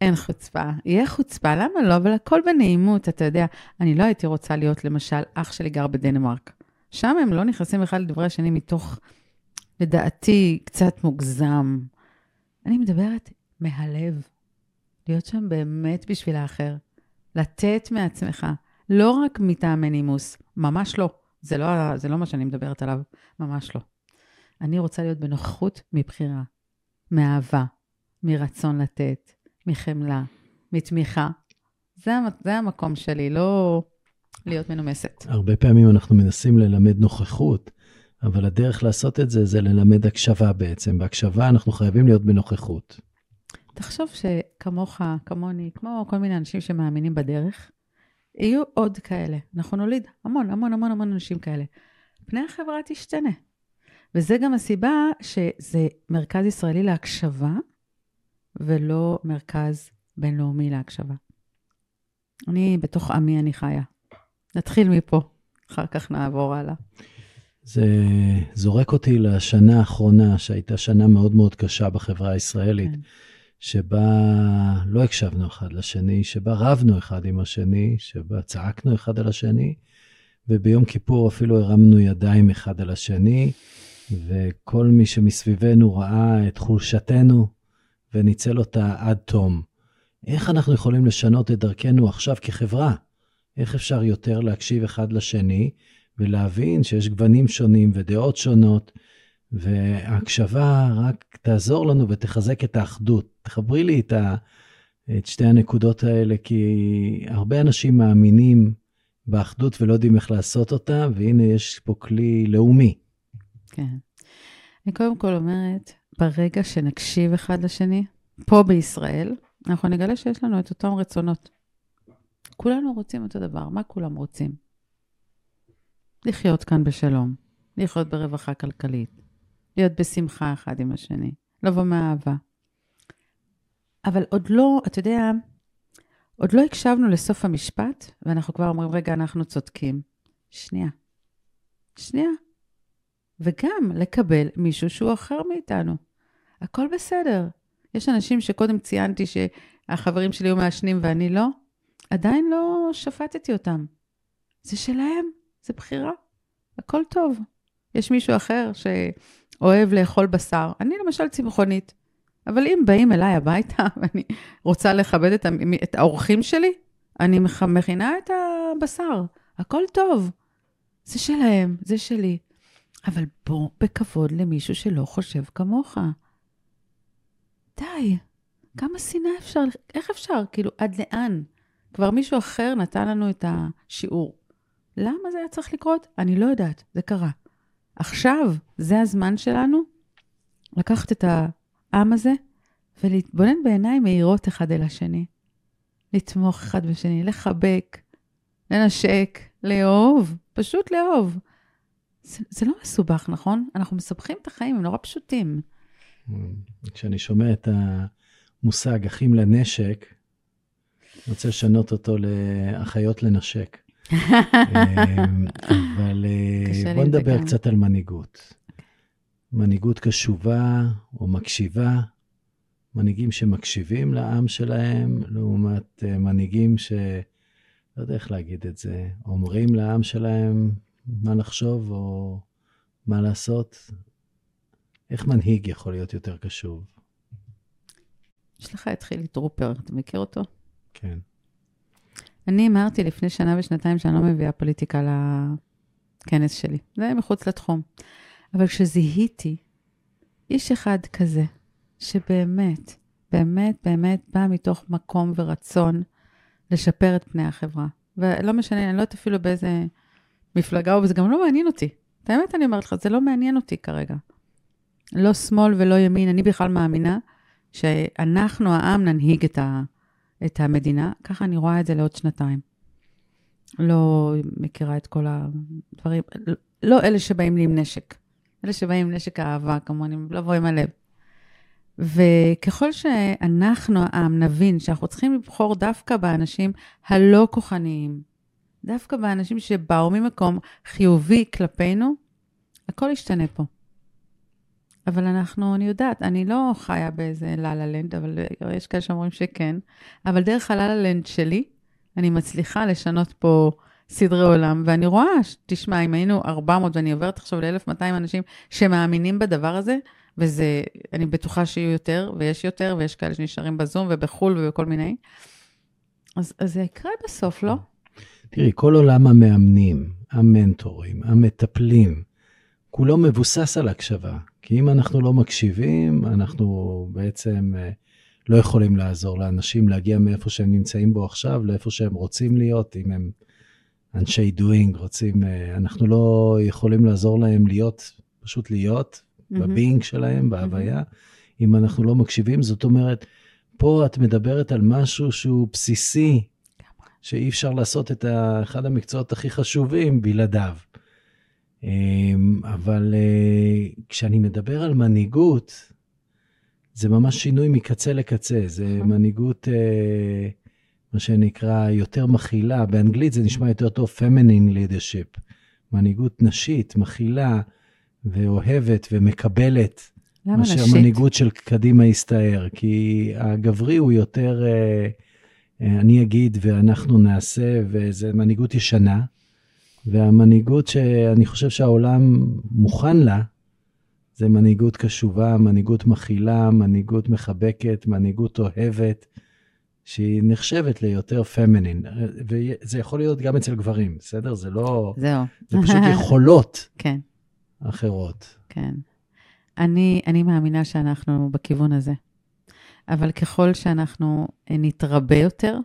אין חוצפה. יהיה חוצפה, למה לא? אבל הכל בנעימות, אתה יודע. אני לא הייתי רוצה להיות, למשל, אח שלי גר בדנמרק. שם הם לא נכנסים אחד לדברי השני מתוך, לדעתי, קצת מוגזם. אני מדברת מהלב. להיות שם באמת בשביל האחר. לתת מעצמך, לא רק מטעמי נימוס, ממש לא. זה לא, זה לא מה שאני מדברת עליו, ממש לא. אני רוצה להיות בנוכחות מבחירה, מאהבה, מרצון לתת, מחמלה, מתמיכה. זה, זה המקום שלי, לא להיות מנומסת. הרבה פעמים אנחנו מנסים ללמד נוכחות, אבל הדרך לעשות את זה, זה ללמד הקשבה בעצם. בהקשבה אנחנו חייבים להיות בנוכחות. תחשוב שכמוך, כמוני, כמו כל מיני אנשים שמאמינים בדרך, יהיו עוד כאלה. אנחנו נוליד המון, המון, המון, המון אנשים כאלה. פני החברה תשתנה. וזה גם הסיבה שזה מרכז ישראלי להקשבה, ולא מרכז בינלאומי להקשבה. אני, בתוך עמי אני חיה. נתחיל מפה, אחר כך נעבור הלאה. זה זורק אותי לשנה האחרונה, שהייתה שנה מאוד מאוד קשה בחברה הישראלית. כן. שבה לא הקשבנו אחד לשני, שבה רבנו אחד עם השני, שבה צעקנו אחד על השני, וביום כיפור אפילו הרמנו ידיים אחד על השני, וכל מי שמסביבנו ראה את חולשתנו וניצל אותה עד תום. איך אנחנו יכולים לשנות את דרכנו עכשיו כחברה? איך אפשר יותר להקשיב אחד לשני ולהבין שיש גוונים שונים ודעות שונות, וההקשבה רק תעזור לנו ותחזק את האחדות. תחברי לי את, ה, את שתי הנקודות האלה, כי הרבה אנשים מאמינים באחדות ולא יודעים איך לעשות אותה, והנה יש פה כלי לאומי. כן. אני קודם כל אומרת, ברגע שנקשיב אחד לשני, פה בישראל, אנחנו נגלה שיש לנו את אותם רצונות. כולנו רוצים אותו דבר, מה כולם רוצים? לחיות כאן בשלום, לחיות ברווחה כלכלית, להיות בשמחה אחד עם השני, לבוא מאהבה. אבל עוד לא, אתה יודע, עוד לא הקשבנו לסוף המשפט, ואנחנו כבר אומרים, רגע, אנחנו צודקים. שנייה. שנייה. וגם לקבל מישהו שהוא אחר מאיתנו. הכל בסדר. יש אנשים שקודם ציינתי שהחברים שלי היו מעשנים ואני לא, עדיין לא שפטתי אותם. זה שלהם, זה בחירה. הכל טוב. יש מישהו אחר שאוהב לאכול בשר. אני למשל צמחונית. אבל אם באים אליי הביתה ואני רוצה לכבד את, את האורחים שלי, אני מכינה את הבשר. הכל טוב. זה שלהם, זה שלי. אבל בוא בכבוד למישהו שלא חושב כמוך. די, כמה שנאה אפשר, איך אפשר? כאילו, עד לאן? כבר מישהו אחר נתן לנו את השיעור. למה זה היה צריך לקרות? אני לא יודעת, זה קרה. עכשיו, זה הזמן שלנו לקחת את העם הזה ולהתבונן בעיניים מהירות אחד אל השני. לתמוך אחד בשני, לחבק, לנשק, לאהוב, פשוט לאהוב. זה, זה לא מסובך, נכון? אנחנו מסבכים את החיים, הם נורא פשוטים. כשאני שומע את המושג אחים לנשק, אני רוצה לשנות אותו לאחיות לנשק. אמ, אבל אה, בוא נדבר קצת על מנהיגות. מנהיגות קשובה או מקשיבה, מנהיגים שמקשיבים לעם שלהם, לעומת אה, מנהיגים ש... לא יודע איך להגיד את זה, אומרים לעם שלהם מה לחשוב או מה לעשות. איך מנהיג יכול להיות יותר קשוב? יש לך את חילי טרופר, אתה מכיר אותו? כן. אני אמרתי לפני שנה ושנתיים שאני לא מביאה פוליטיקה לכנס שלי. זה מחוץ לתחום. אבל כשזיהיתי איש אחד כזה, שבאמת, באמת, באמת בא מתוך מקום ורצון לשפר את פני החברה. ולא משנה, אני לא יודעת אפילו באיזה מפלגה, וזה גם לא מעניין אותי. את האמת אני אומרת לך, זה לא מעניין אותי כרגע. לא שמאל ולא ימין, אני בכלל מאמינה שאנחנו, העם, ננהיג את, ה, את המדינה. ככה אני רואה את זה לעוד שנתיים. לא מכירה את כל הדברים, לא אלה שבאים לי עם נשק. אלה שבאים עם נשק האהבה, כמוני, לבוא עם הלב. וככל שאנחנו, העם, נבין שאנחנו צריכים לבחור דווקא באנשים הלא כוחניים, דווקא באנשים שבאו ממקום חיובי כלפינו, הכל ישתנה פה. אבל אנחנו, אני יודעת, אני לא חיה באיזה לה-לה לנד, אבל יש כאלה שאומרים שכן, אבל דרך הלה-לה לנד שלי, אני מצליחה לשנות פה סדרי עולם, ואני רואה, תשמע, אם היינו 400 ואני עוברת עכשיו ל-1200 אנשים שמאמינים בדבר הזה, וזה, אני בטוחה שיהיו יותר, ויש יותר, ויש כאלה שנשארים בזום ובחו"ל ובכל מיני, אז, אז זה יקרה בסוף, לא? תראי, כל עולם המאמנים, המנטורים, המטפלים, כולו מבוסס על הקשבה. כי אם אנחנו לא מקשיבים, אנחנו בעצם אה, לא יכולים לעזור לאנשים להגיע מאיפה שהם נמצאים בו עכשיו, לאיפה שהם רוצים להיות, אם הם אנשי דואינג, רוצים, אה, אנחנו לא יכולים לעזור להם להיות, פשוט להיות mm-hmm. בביינג שלהם, בהוויה, mm-hmm. אם אנחנו לא מקשיבים. זאת אומרת, פה את מדברת על משהו שהוא בסיסי, שאי אפשר לעשות את אחד המקצועות הכי חשובים בלעדיו. אמ, אבל אה, כשאני מדבר על מנהיגות, זה ממש שינוי מקצה לקצה, זה נכון. מנהיגות, אה, מה שנקרא, יותר מכילה, באנגלית זה נשמע יותר טוב, feminine leadership, מנהיגות נשית, מכילה ואוהבת ומקבלת. למה נשית? מאשר מנהיגות של קדימה הסתער, כי הגברי הוא יותר, אה, אני אגיד ואנחנו נעשה, וזה מנהיגות ישנה. והמנהיגות שאני חושב שהעולם מוכן לה, זה מנהיגות קשובה, מנהיגות מכילה, מנהיגות מחבקת, מנהיגות אוהבת, שהיא נחשבת ליותר פמינין. וזה יכול להיות גם אצל גברים, בסדר? זה לא... זהו. זה פשוט יכולות כן, אחרות. כן. אני, אני מאמינה שאנחנו בכיוון הזה. אבל ככל שאנחנו אה, נתרבה יותר,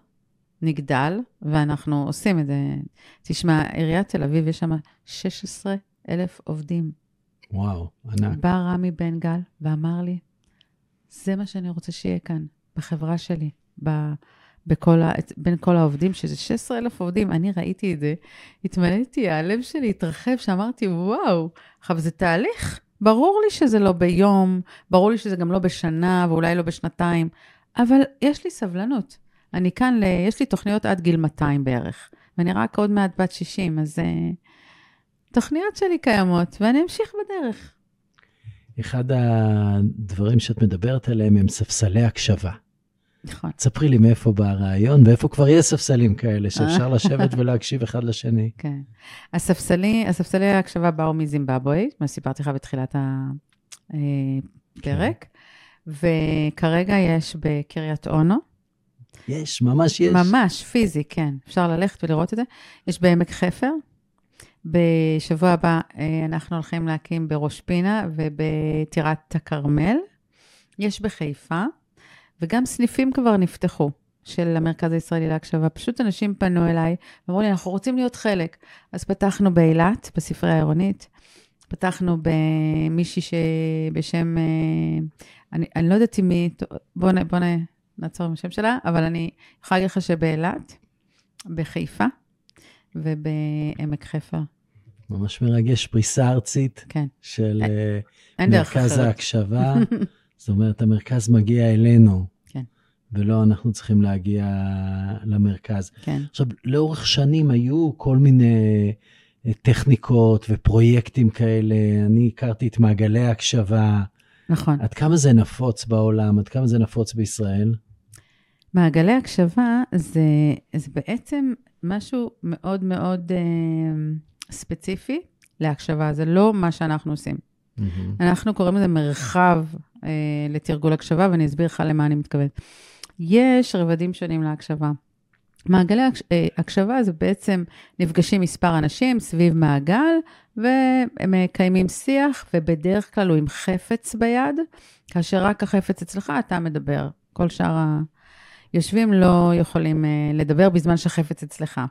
נגדל, ואנחנו עושים את זה. תשמע, עיריית תל אביב, יש שם 16 אלף עובדים. וואו, ענק. בא רמי בן גל ואמר לי, זה מה שאני רוצה שיהיה כאן, בחברה שלי, ב, בכל ה, בין כל העובדים, שזה 16 אלף עובדים. אני ראיתי את זה, התמלאתי, הלב שלי התרחב, שאמרתי, וואו, עכשיו זה תהליך. ברור לי שזה לא ביום, ברור לי שזה גם לא בשנה ואולי לא בשנתיים, אבל יש לי סבלנות. אני כאן, ל... יש לי תוכניות עד גיל 200 בערך, ואני רק עוד מעט בת 60, אז uh, תוכניות שלי קיימות, ואני אמשיך בדרך. אחד הדברים שאת מדברת עליהם הם ספסלי הקשבה. נכון. תספרי לי מאיפה בא הרעיון, ואיפה כבר יש ספסלים כאלה שאפשר לשבת ולהקשיב אחד לשני. כן. הספסלי, הספסלי ההקשבה באו מזימבבואה, מה שסיפרתי לך בתחילת הפרק, וכרגע יש בקריית אונו. יש, ממש יש. ממש, פיזי, כן. אפשר ללכת ולראות את זה. יש בעמק חפר. בשבוע הבא אה, אנחנו הולכים להקים בראש פינה ובטירת הכרמל. יש בחיפה, וגם סניפים כבר נפתחו של המרכז הישראלי להקשבה. פשוט אנשים פנו אליי ואמרו לי, אנחנו רוצים להיות חלק. אז פתחנו באילת, בספרייה העירונית. פתחנו במישהי שבשם, אה, אני, אני לא יודעת אם היא, בואו בוא נעצור עם השם שלה, אבל אני יכולה להגיד לך שבאילת, בחיפה ובעמק חפר. ממש מרגש, פריסה ארצית כן. של אין- אה, אין מרכז אחרת. ההקשבה. זאת אומרת, המרכז מגיע אלינו, כן. ולא אנחנו צריכים להגיע למרכז. כן, עכשיו, לאורך שנים היו כל מיני אה, טכניקות ופרויקטים כאלה. אני הכרתי את מעגלי ההקשבה. נכון. עד כמה זה נפוץ בעולם? עד כמה זה נפוץ בישראל? מעגלי הקשבה זה, זה בעצם משהו מאוד מאוד אה, ספציפי להקשבה, זה לא מה שאנחנו עושים. מהמם. אנחנו קוראים לזה מרחב אה, לתרגול הקשבה, ואני אסביר לך למה אני מתכוונת. יש רבדים שונים להקשבה. מעגלי אה, הקשבה זה בעצם נפגשים מספר אנשים סביב מעגל, והם מקיימים שיח, ובדרך כלל הוא עם חפץ ביד, כאשר רק החפץ אצלך, אתה מדבר. כל שאר היושבים לא יכולים אה, לדבר בזמן שהחפץ אצלך.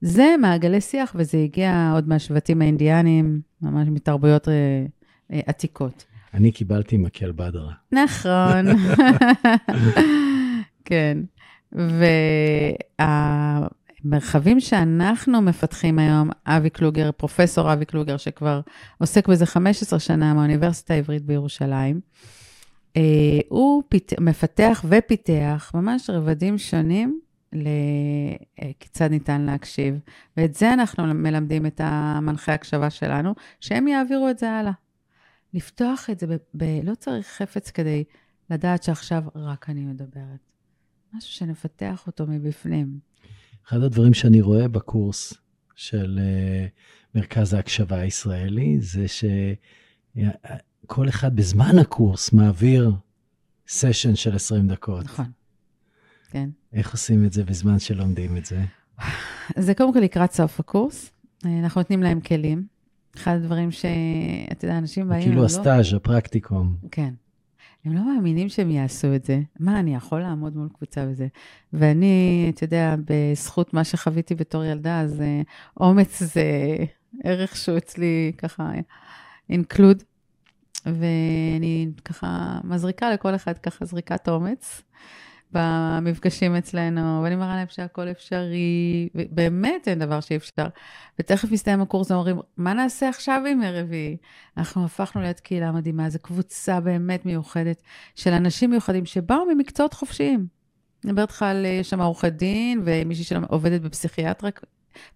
זה מעגלי שיח, וזה הגיע עוד מהשבטים האינדיאנים, ממש מתרבויות אה, עתיקות. אני קיבלתי מקל בדרה. נכון. כן. והמרחבים שאנחנו מפתחים היום, אבי קלוגר, פרופסור אבי קלוגר, שכבר עוסק בזה 15 שנה מהאוניברסיטה העברית בירושלים, אה, הוא פית... מפתח ופיתח ממש רבדים שונים לכיצד ניתן להקשיב. ואת זה אנחנו מלמדים את המנחי הקשבה שלנו, שהם יעבירו את זה הלאה. לפתוח את זה, ב- ב- לא צריך חפץ כדי לדעת שעכשיו רק אני מדברת. משהו שנפתח אותו מבפנים. אחד הדברים שאני רואה בקורס של אה, מרכז ההקשבה הישראלי, זה שכל אחד בזמן הקורס מעביר סשן של 20 דקות. נכון. כן. איך עושים את זה בזמן שלומדים את זה? זה קודם כל לקראת סוף הקורס. אה, אנחנו נותנים להם כלים. אחד הדברים שאתה יודע, אנשים באים... כאילו הם הסטאז', הפרקטיקום. לא, כן. הם לא מאמינים שהם יעשו את זה. מה, אני יכול לעמוד מול קבוצה וזה? ואני, אתה יודע, בזכות מה שחוויתי בתור ילדה, אז אה, אומץ זה ערך שהוא אצלי ככה אינקלוד. ואני ככה מזריקה לכל אחד ככה זריקת אומץ במפגשים אצלנו, ואני מראה להם שהכל אפשרי, ובאמת אין דבר שאי אפשר. ותכף מסתיים הקורס, הם אומרים, מה נעשה עכשיו עם רביעי? אנחנו הפכנו להיות קהילה מדהימה, זו קבוצה באמת מיוחדת של אנשים מיוחדים שבאו ממקצועות חופשיים. אני מדברת לך על, יש שם עורכת דין, ומישהי שעובדת בפסיכיאטריה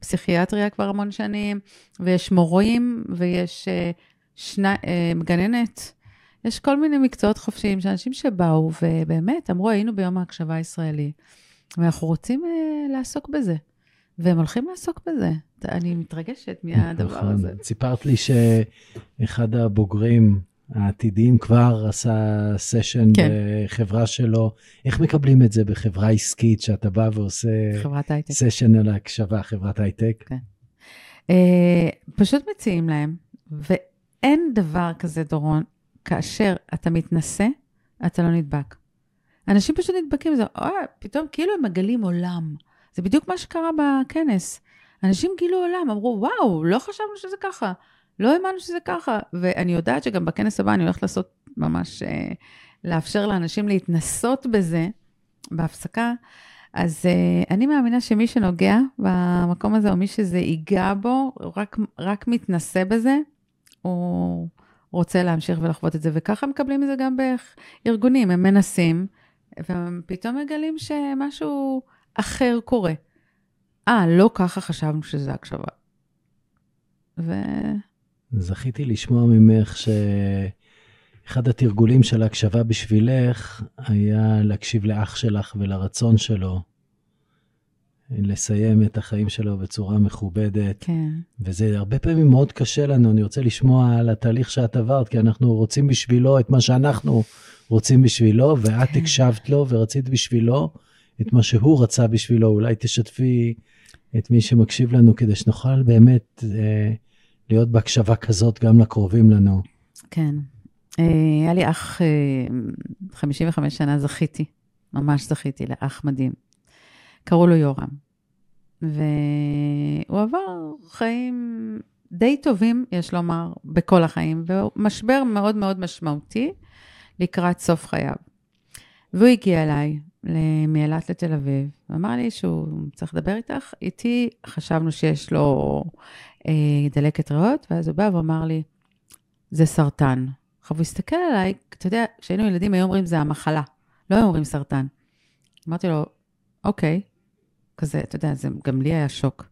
פסיכיאטריה כבר המון שנים, ויש מורים, ויש אה, שני, אה, גננת. יש כל מיני מקצועות חופשיים של אנשים שבאו, ובאמת אמרו, היינו ביום ההקשבה הישראלי, ואנחנו רוצים אה, לעסוק בזה. והם הולכים לעסוק בזה. אני מתרגשת מהדבר נכון. הזה. סיפרת לי שאחד הבוגרים העתידיים כבר עשה סשן כן. בחברה שלו. איך מקבלים את זה בחברה עסקית, שאתה בא ועושה. סשן על הקשבה, חברת הייטק? כן. אה, פשוט מציעים להם, ואין דבר כזה, דורון, כאשר אתה מתנשא, אתה לא נדבק. אנשים פשוט נדבקים, זה, אה, פתאום כאילו הם מגלים עולם. זה בדיוק מה שקרה בכנס. אנשים גילו עולם, אמרו, וואו, לא חשבנו שזה ככה, לא האמנו שזה ככה. ואני יודעת שגם בכנס הבא אני הולכת לעשות ממש, אה, לאפשר לאנשים להתנסות בזה בהפסקה. אז uh, אני מאמינה שמי שנוגע במקום הזה, או מי שזה ייגע בו, רק, רק מתנסה בזה, הוא רוצה להמשיך ולחוות את זה. וככה מקבלים את זה גם בארגונים, הם מנסים, והם פתאום מגלים שמשהו אחר קורה. אה, לא ככה חשבנו שזה הקשבה. ו... זכיתי לשמוע ממך שאחד התרגולים של ההקשבה בשבילך היה להקשיב לאח שלך ולרצון שלו, לסיים את החיים שלו בצורה מכובדת. כן. וזה הרבה פעמים מאוד קשה לנו, אני רוצה לשמוע על התהליך שאת עברת, כי אנחנו רוצים בשבילו את מה שאנחנו רוצים בשבילו, ואת כן. הקשבת לו ורצית בשבילו את מה שהוא רצה בשבילו. אולי תשתפי את מי שמקשיב לנו כדי שנוכל באמת אה, להיות בהקשבה כזאת גם לקרובים לנו. כן. אה, היה לי אח, אה, 55 שנה זכיתי, ממש זכיתי לאח מדהים. קראו לו יורם. והוא עבר חיים די טובים, יש לומר, בכל החיים, ומשבר מאוד מאוד משמעותי לקראת סוף חייו. והוא הגיע אליי מאילת לתל אביב, ואמר לי שהוא צריך לדבר איתך. איתי חשבנו שיש לו אה, דלקת ריאות, ואז הוא בא ואמר לי, זה סרטן. עכשיו הוא הסתכל עליי, אתה יודע, כשהיינו ילדים היו אומרים זה המחלה, לא היו אומרים סרטן. אמרתי לו, אוקיי, כזה, אתה יודע, זה גם לי היה שוק.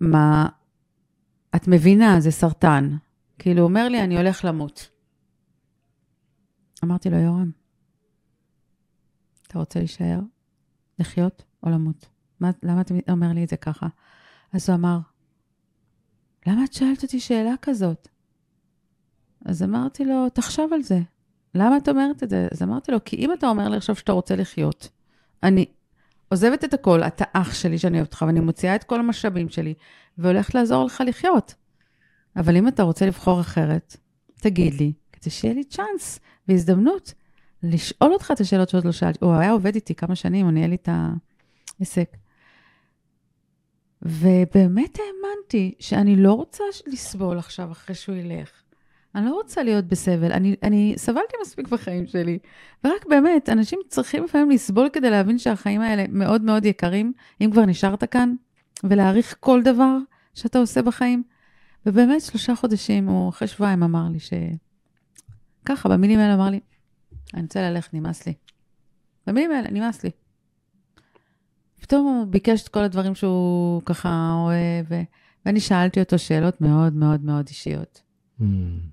מה, את מבינה, זה סרטן. כאילו, הוא אומר לי, אני הולך למות. אמרתי לו, יורם, אתה רוצה להישאר, לחיות או למות? מה, למה אתה אומר לי את זה ככה? אז הוא אמר, למה את שאלת אותי שאלה כזאת? אז אמרתי לו, תחשוב על זה. למה את אומרת את זה? אז אמרתי לו, כי אם אתה אומר לי עכשיו שאתה רוצה לחיות, אני עוזבת את הכל, אתה אח שלי שאני אוהבת אותך, ואני מוציאה את כל המשאבים שלי, והולכת לעזור לך לחיות. אבל אם אתה רוצה לבחור אחרת, תגיד לי, כדי שיהיה לי צ'אנס והזדמנות לשאול אותך את השאלות שעוד לא שאלתי. הוא היה עובד איתי כמה שנים, הוא ניהל לי את העסק. ובאמת האמנתי שאני לא רוצה לסבול עכשיו אחרי שהוא ילך. אני לא רוצה להיות בסבל, אני, אני סבלתי מספיק בחיים שלי. ורק באמת, אנשים צריכים לפעמים לסבול כדי להבין שהחיים האלה מאוד מאוד יקרים, אם כבר נשארת כאן, ולהעריך כל דבר שאתה עושה בחיים. ובאמת, שלושה חודשים, הוא אחרי שבועיים אמר לי ש... ככה, במילים האלה אמר לי, אני רוצה ללכת, נמאס לי. במילים האלה, נמאס לי. פתאום הוא ביקש את כל הדברים שהוא ככה אוהב. ואני שאלתי אותו שאלות מאוד מאוד מאוד אישיות. Mm.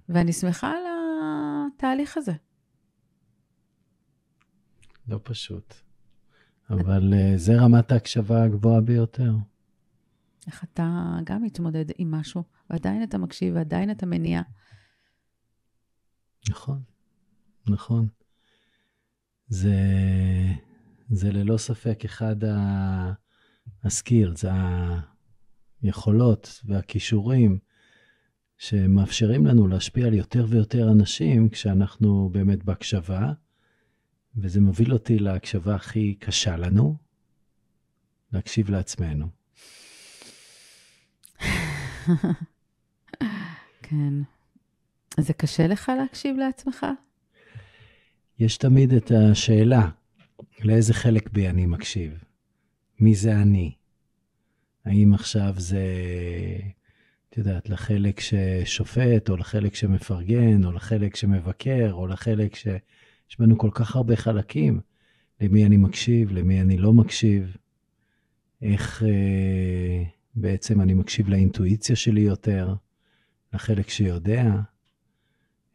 ואני שמחה על התהליך הזה. לא פשוט. אבל uh, זה רמת ההקשבה הגבוהה ביותר. איך אתה גם מתמודד עם משהו, ועדיין אתה מקשיב, ועדיין אתה מניע. נכון, נכון. זה, זה ללא ספק אחד הסקילס, היכולות והכישורים שמאפשרים לנו להשפיע על יותר ויותר אנשים כשאנחנו באמת בהקשבה, וזה מוביל אותי להקשבה הכי קשה לנו, להקשיב לעצמנו. כן. אז זה קשה לך להקשיב לעצמך? יש תמיד את השאלה, לאיזה חלק בי אני מקשיב? מי זה אני? האם עכשיו זה, את יודעת, לחלק ששופט, או לחלק שמפרגן, או לחלק שמבקר, או לחלק ש... יש בנו כל כך הרבה חלקים. למי אני מקשיב, למי אני לא מקשיב, איך אה, בעצם אני מקשיב לאינטואיציה שלי יותר, לחלק שיודע,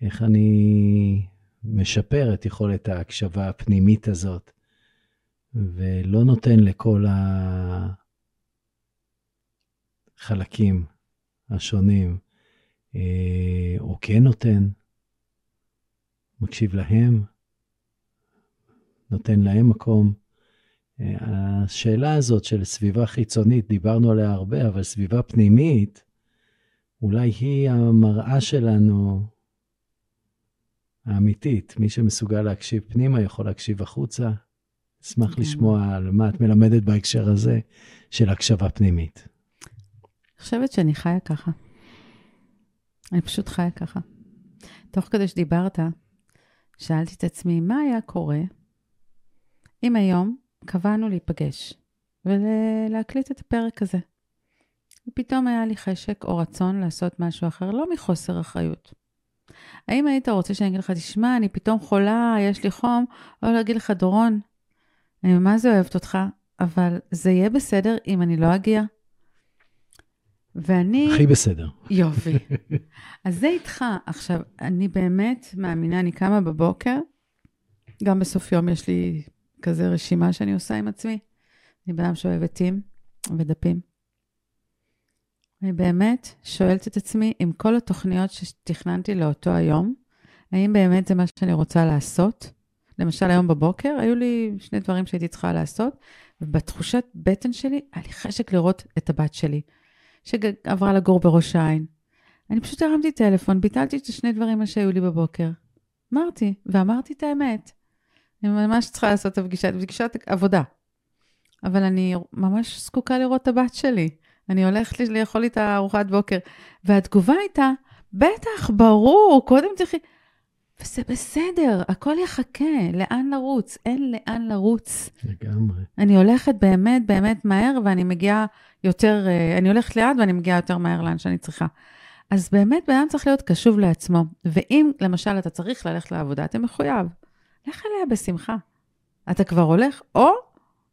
איך אני משפר את יכולת ההקשבה הפנימית הזאת, ולא נותן לכל החלקים השונים, אה, או כן נותן, מקשיב להם, נותן להם מקום. אה, השאלה הזאת של סביבה חיצונית, דיברנו עליה הרבה, אבל סביבה פנימית, אולי היא המראה שלנו האמיתית. מי שמסוגל להקשיב פנימה יכול להקשיב החוצה. אשמח לשמוע על מה את מלמדת בהקשר הזה של הקשבה פנימית. אני חושבת שאני חיה ככה. אני פשוט חיה ככה. תוך כדי שדיברת, שאלתי את עצמי, מה היה קורה אם היום קבענו להיפגש ולהקליט את הפרק הזה? ופתאום היה לי חשק או רצון לעשות משהו אחר, לא מחוסר אחריות. האם היית רוצה שאני אגיד לך, תשמע, אני פתאום חולה, יש לי חום, או להגיד לך, דורון, אני ממש אוהבת אותך, אבל זה יהיה בסדר אם אני לא אגיע? ואני... הכי בסדר. יופי. אז זה איתך. עכשיו, אני באמת מאמינה, אני קמה בבוקר, גם בסוף יום יש לי כזה רשימה שאני עושה עם עצמי. אני בן אדם שאוהב עטים ודפים. אני באמת שואלת את עצמי, עם כל התוכניות שתכננתי לאותו היום, האם באמת זה מה שאני רוצה לעשות? למשל, היום בבוקר היו לי שני דברים שהייתי צריכה לעשות, ובתחושת בטן שלי היה לי חשק לראות את הבת שלי. שעברה לגור בראש העין. אני פשוט הרמתי טלפון, ביטלתי את השני דברים שהיו לי בבוקר. אמרתי, ואמרתי את האמת. אני ממש צריכה לעשות את הפגישה, פגישת עבודה. אבל אני ממש זקוקה לראות את הבת שלי. אני הולכת לאכול איתה ארוחת בוקר. והתגובה הייתה, בטח, ברור, קודם תלכי... וזה בסדר, הכל יחכה, לאן לרוץ? אין לאן לרוץ. לגמרי. אני הולכת באמת באמת מהר, ואני מגיעה יותר, אה, אני הולכת לאט ואני מגיעה יותר מהר לאן שאני צריכה. אז באמת, בן אדם צריך להיות קשוב לעצמו. ואם, למשל, אתה צריך ללכת לעבודה, אתה מחויב. לך אליה בשמחה. אתה כבר הולך, או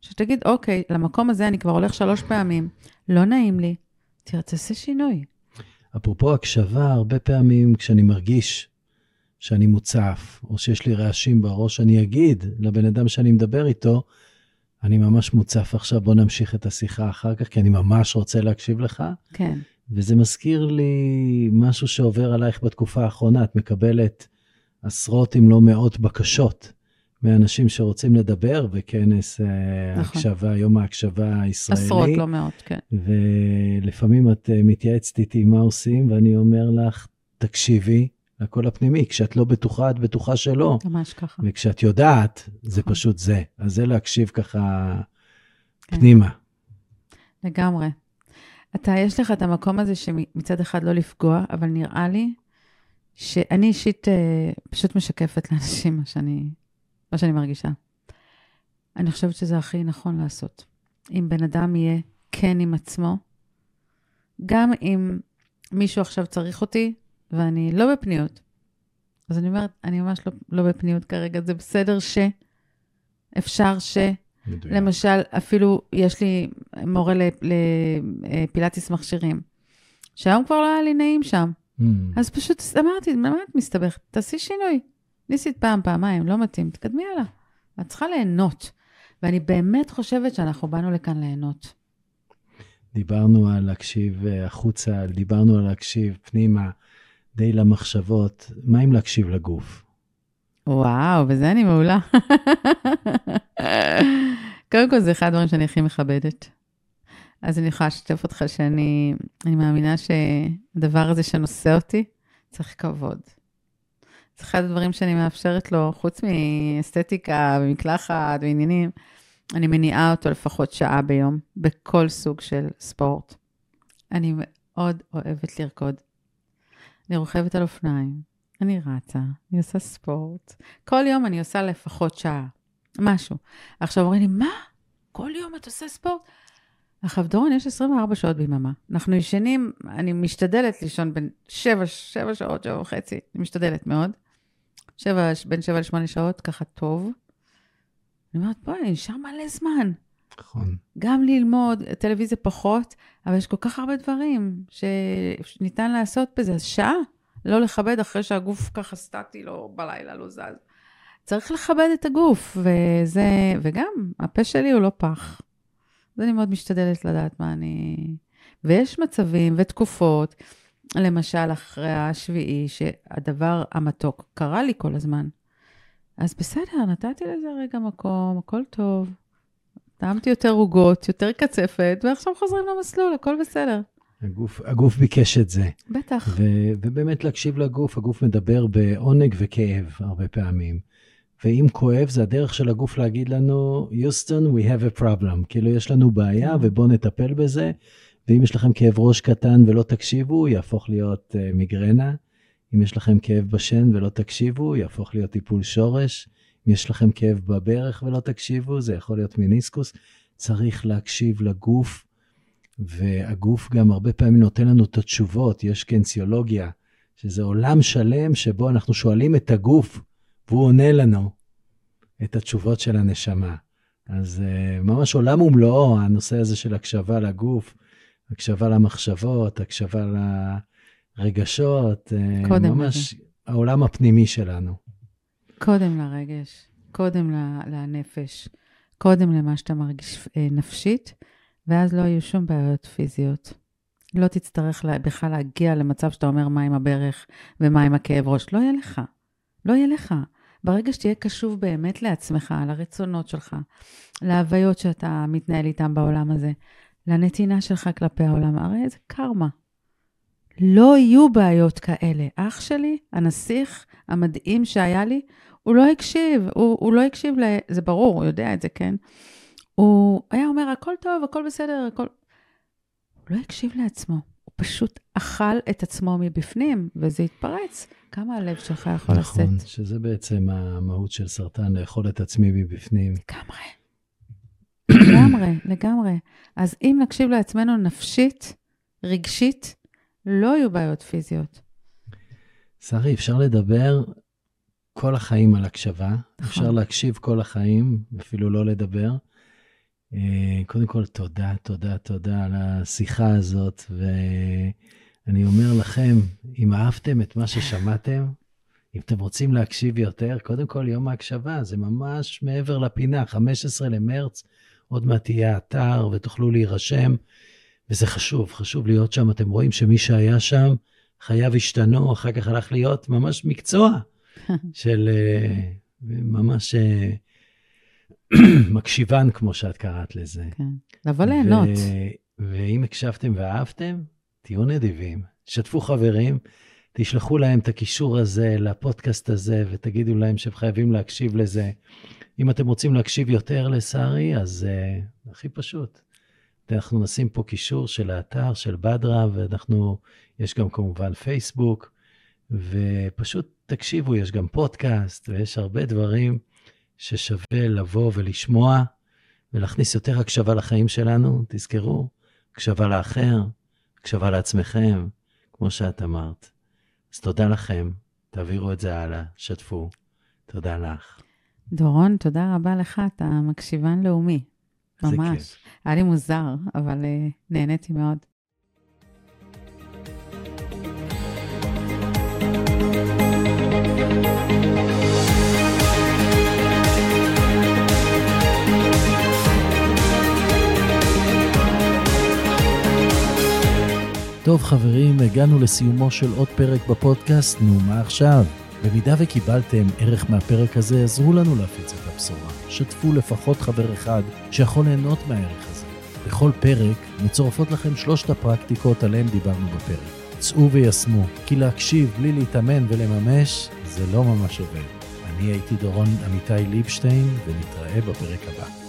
שתגיד, אוקיי, למקום הזה אני כבר הולך שלוש פעמים, לא נעים לי, תעשה שינוי. אפרופו הקשבה, הרבה פעמים כשאני מרגיש שאני מוצף, או שיש לי רעשים בראש, אני אגיד לבן אדם שאני מדבר איתו, אני ממש מוצף עכשיו, בוא נמשיך את השיחה אחר כך, כי אני ממש רוצה להקשיב לך. כן. וזה מזכיר לי משהו שעובר עלייך בתקופה האחרונה. את מקבלת עשרות אם לא מאות בקשות מאנשים שרוצים לדבר בכנס אה, נכון. הקשבה, יום ההקשבה הישראלי. עשרות, לא מאות, כן. ולפעמים את אה, מתייעצת איתי מה עושים, ואני אומר לך, תקשיבי, לקול הפנימי. כשאת לא בטוחה, את בטוחה שלא. ממש ככה. וכשאת יודעת, זה נכון. פשוט זה. אז זה להקשיב ככה כן. פנימה. לגמרי. אתה, יש לך את המקום הזה שמצד אחד לא לפגוע, אבל נראה לי שאני אישית אה, פשוט משקפת לאנשים מה שאני, מה שאני מרגישה. אני חושבת שזה הכי נכון לעשות. אם בן אדם יהיה כן עם עצמו, גם אם מישהו עכשיו צריך אותי, ואני לא בפניות. אז אני אומרת, אני ממש לא, לא בפניות כרגע, זה בסדר ש... אפשר ש... מדויק. למשל, אפילו יש לי מורה לפילאטיס מכשירים, שהיום כבר לא היה לי נעים שם. Mm. אז פשוט אמרתי, מה את מסתבכת? תעשי שינוי. ניסית פעם, פעמיים, לא מתאים, תקדמי הלאה. את צריכה ליהנות. ואני באמת חושבת שאנחנו באנו לכאן ליהנות. דיברנו על להקשיב אה, החוצה, דיברנו על להקשיב פנימה. די למחשבות, מה אם להקשיב לגוף? וואו, בזה אני מעולה. קודם כל, זה אחד הדברים שאני הכי מכבדת. אז אני יכולה לשתף אותך שאני אני מאמינה שהדבר הזה שנושא אותי, צריך כבוד. זה אחד הדברים שאני מאפשרת לו, חוץ מאסתטיקה ומקלחת ועניינים, אני מניעה אותו לפחות שעה ביום, בכל סוג של ספורט. אני מאוד אוהבת לרקוד. אני רוכבת על אופניים, אני רצה, אני עושה ספורט. כל יום אני עושה לפחות שעה, משהו. עכשיו אומרים לי, מה? כל יום את עושה ספורט? עכשיו, דורון, יש 24 שעות ביממה. אנחנו ישנים, אני משתדלת לישון בין 7, 7 שעות, 7 וחצי, אני משתדלת מאוד. 7, בין 7 ל-8 שעות, ככה טוב. אני אומרת, בואי, נשאר מלא זמן. נכון. גם ללמוד, טלוויזיה פחות, אבל יש כל כך הרבה דברים שניתן לעשות בזה. אז שעה, לא לכבד אחרי שהגוף ככה סטטי, לא בלילה, לא זז. צריך לכבד את הגוף, וזה, וגם, הפה שלי הוא לא פח. אז אני מאוד משתדלת לדעת מה אני, ויש מצבים ותקופות, למשל אחרי השביעי, שהדבר המתוק קרה לי כל הזמן. אז בסדר, נתתי לזה רגע מקום, הכל טוב. טעמתי יותר עוגות, יותר קצפת, ועכשיו חוזרים למסלול, הכל בסדר. הגוף, הגוף ביקש את זה. בטח. ו, ובאמת להקשיב לגוף, הגוף מדבר בעונג וכאב הרבה פעמים. ואם כואב, זה הדרך של הגוף להגיד לנו, יוסטון, we have a problem. כאילו, יש לנו בעיה ובואו נטפל בזה. ואם יש לכם כאב ראש קטן ולא תקשיבו, יהפוך להיות uh, מיגרנה. אם יש לכם כאב בשן ולא תקשיבו, יהפוך להיות טיפול שורש. אם יש לכם כאב בברך ולא תקשיבו, זה יכול להיות מיניסקוס. צריך להקשיב לגוף, והגוף גם הרבה פעמים נותן לנו את התשובות. יש קנסיולוגיה, שזה עולם שלם שבו אנחנו שואלים את הגוף, והוא עונה לנו את התשובות של הנשמה. אז uh, ממש עולם ומלואו, הנושא הזה של הקשבה לגוף, הקשבה למחשבות, הקשבה לרגשות, אה, קודם ממש לזה. העולם הפנימי שלנו. קודם לרגש, קודם לנפש, קודם למה שאתה מרגיש אה, נפשית, ואז לא יהיו שום בעיות פיזיות. לא תצטרך בכלל להגיע למצב שאתה אומר מה עם הברך ומה עם הכאב ראש. לא יהיה לך. לא יהיה לך. ברגע שתהיה קשוב באמת לעצמך, לרצונות שלך, להוויות שאתה מתנהל איתן בעולם הזה, לנתינה שלך כלפי העולם. הרי זה קרמה. לא יהיו בעיות כאלה. אח שלי, הנסיך המדהים שהיה לי, הוא לא הקשיב, הוא, הוא לא הקשיב, ל... זה ברור, הוא יודע את זה, כן? הוא היה אומר, הכל טוב, הכל בסדר, הכל... הוא לא הקשיב לעצמו, הוא פשוט אכל את עצמו מבפנים, וזה התפרץ. כמה הלב שלך יכול נכון, לשאת? נכון, שזה בעצם המהות של סרטן, לאכול את עצמי מבפנים. לגמרי. לגמרי, לגמרי. אז אם נקשיב לעצמנו נפשית, רגשית, לא יהיו בעיות פיזיות. שרי, אפשר לדבר כל החיים על הקשבה. נכון. אפשר להקשיב כל החיים, אפילו לא לדבר. אה, קודם כל, תודה, תודה, תודה על השיחה הזאת, ואני אומר לכם, אם אהבתם את מה ששמעתם, אם אתם רוצים להקשיב יותר, קודם כל יום ההקשבה, זה ממש מעבר לפינה, 15 למרץ, עוד מעט יהיה אתר ותוכלו להירשם, וזה חשוב, חשוב להיות שם. אתם רואים שמי שהיה שם, חייו השתנו, אחר כך הלך להיות ממש מקצוע של אה, ממש אה, מקשיבן, כמו שאת קראת לזה. כן, לבוא ליהנות. ואם הקשבתם ואהבתם, תהיו נדיבים, שתפו חברים, תשלחו להם את הקישור הזה לפודקאסט הזה, ותגידו להם שהם חייבים להקשיב לזה. אם אתם רוצים להקשיב יותר לשרי, אז uh, הכי פשוט. אנחנו נשים פה קישור של האתר של בדרה, ואנחנו, יש גם כמובן פייסבוק, ופשוט תקשיבו, יש גם פודקאסט, ויש הרבה דברים ששווה לבוא ולשמוע, ולהכניס יותר הקשבה לחיים שלנו. תזכרו, הקשבה לאחר, הקשבה לעצמכם, כמו שאת אמרת. אז תודה לכם, תעבירו את זה הלאה, שתפו. תודה לך. דורון, תודה רבה לך, אתה מקשיבן לאומי. ממש. היה לי מוזר, אבל uh, נהניתי מאוד. טוב חברים, הגענו לסיומו של עוד פרק בפודקאסט, נו מה עכשיו? במידה וקיבלתם ערך מהפרק הזה, עזרו לנו להפיץ את הבשורה. שתפו לפחות חבר אחד שיכול ליהנות מהערך הזה. בכל פרק מצורפות לכם שלושת הפרקטיקות עליהן דיברנו בפרק. צאו ויישמו, כי להקשיב בלי להתאמן ולממש, זה לא ממש עובד. אני הייתי דורון עמיתי ליבשטיין, ונתראה בפרק הבא.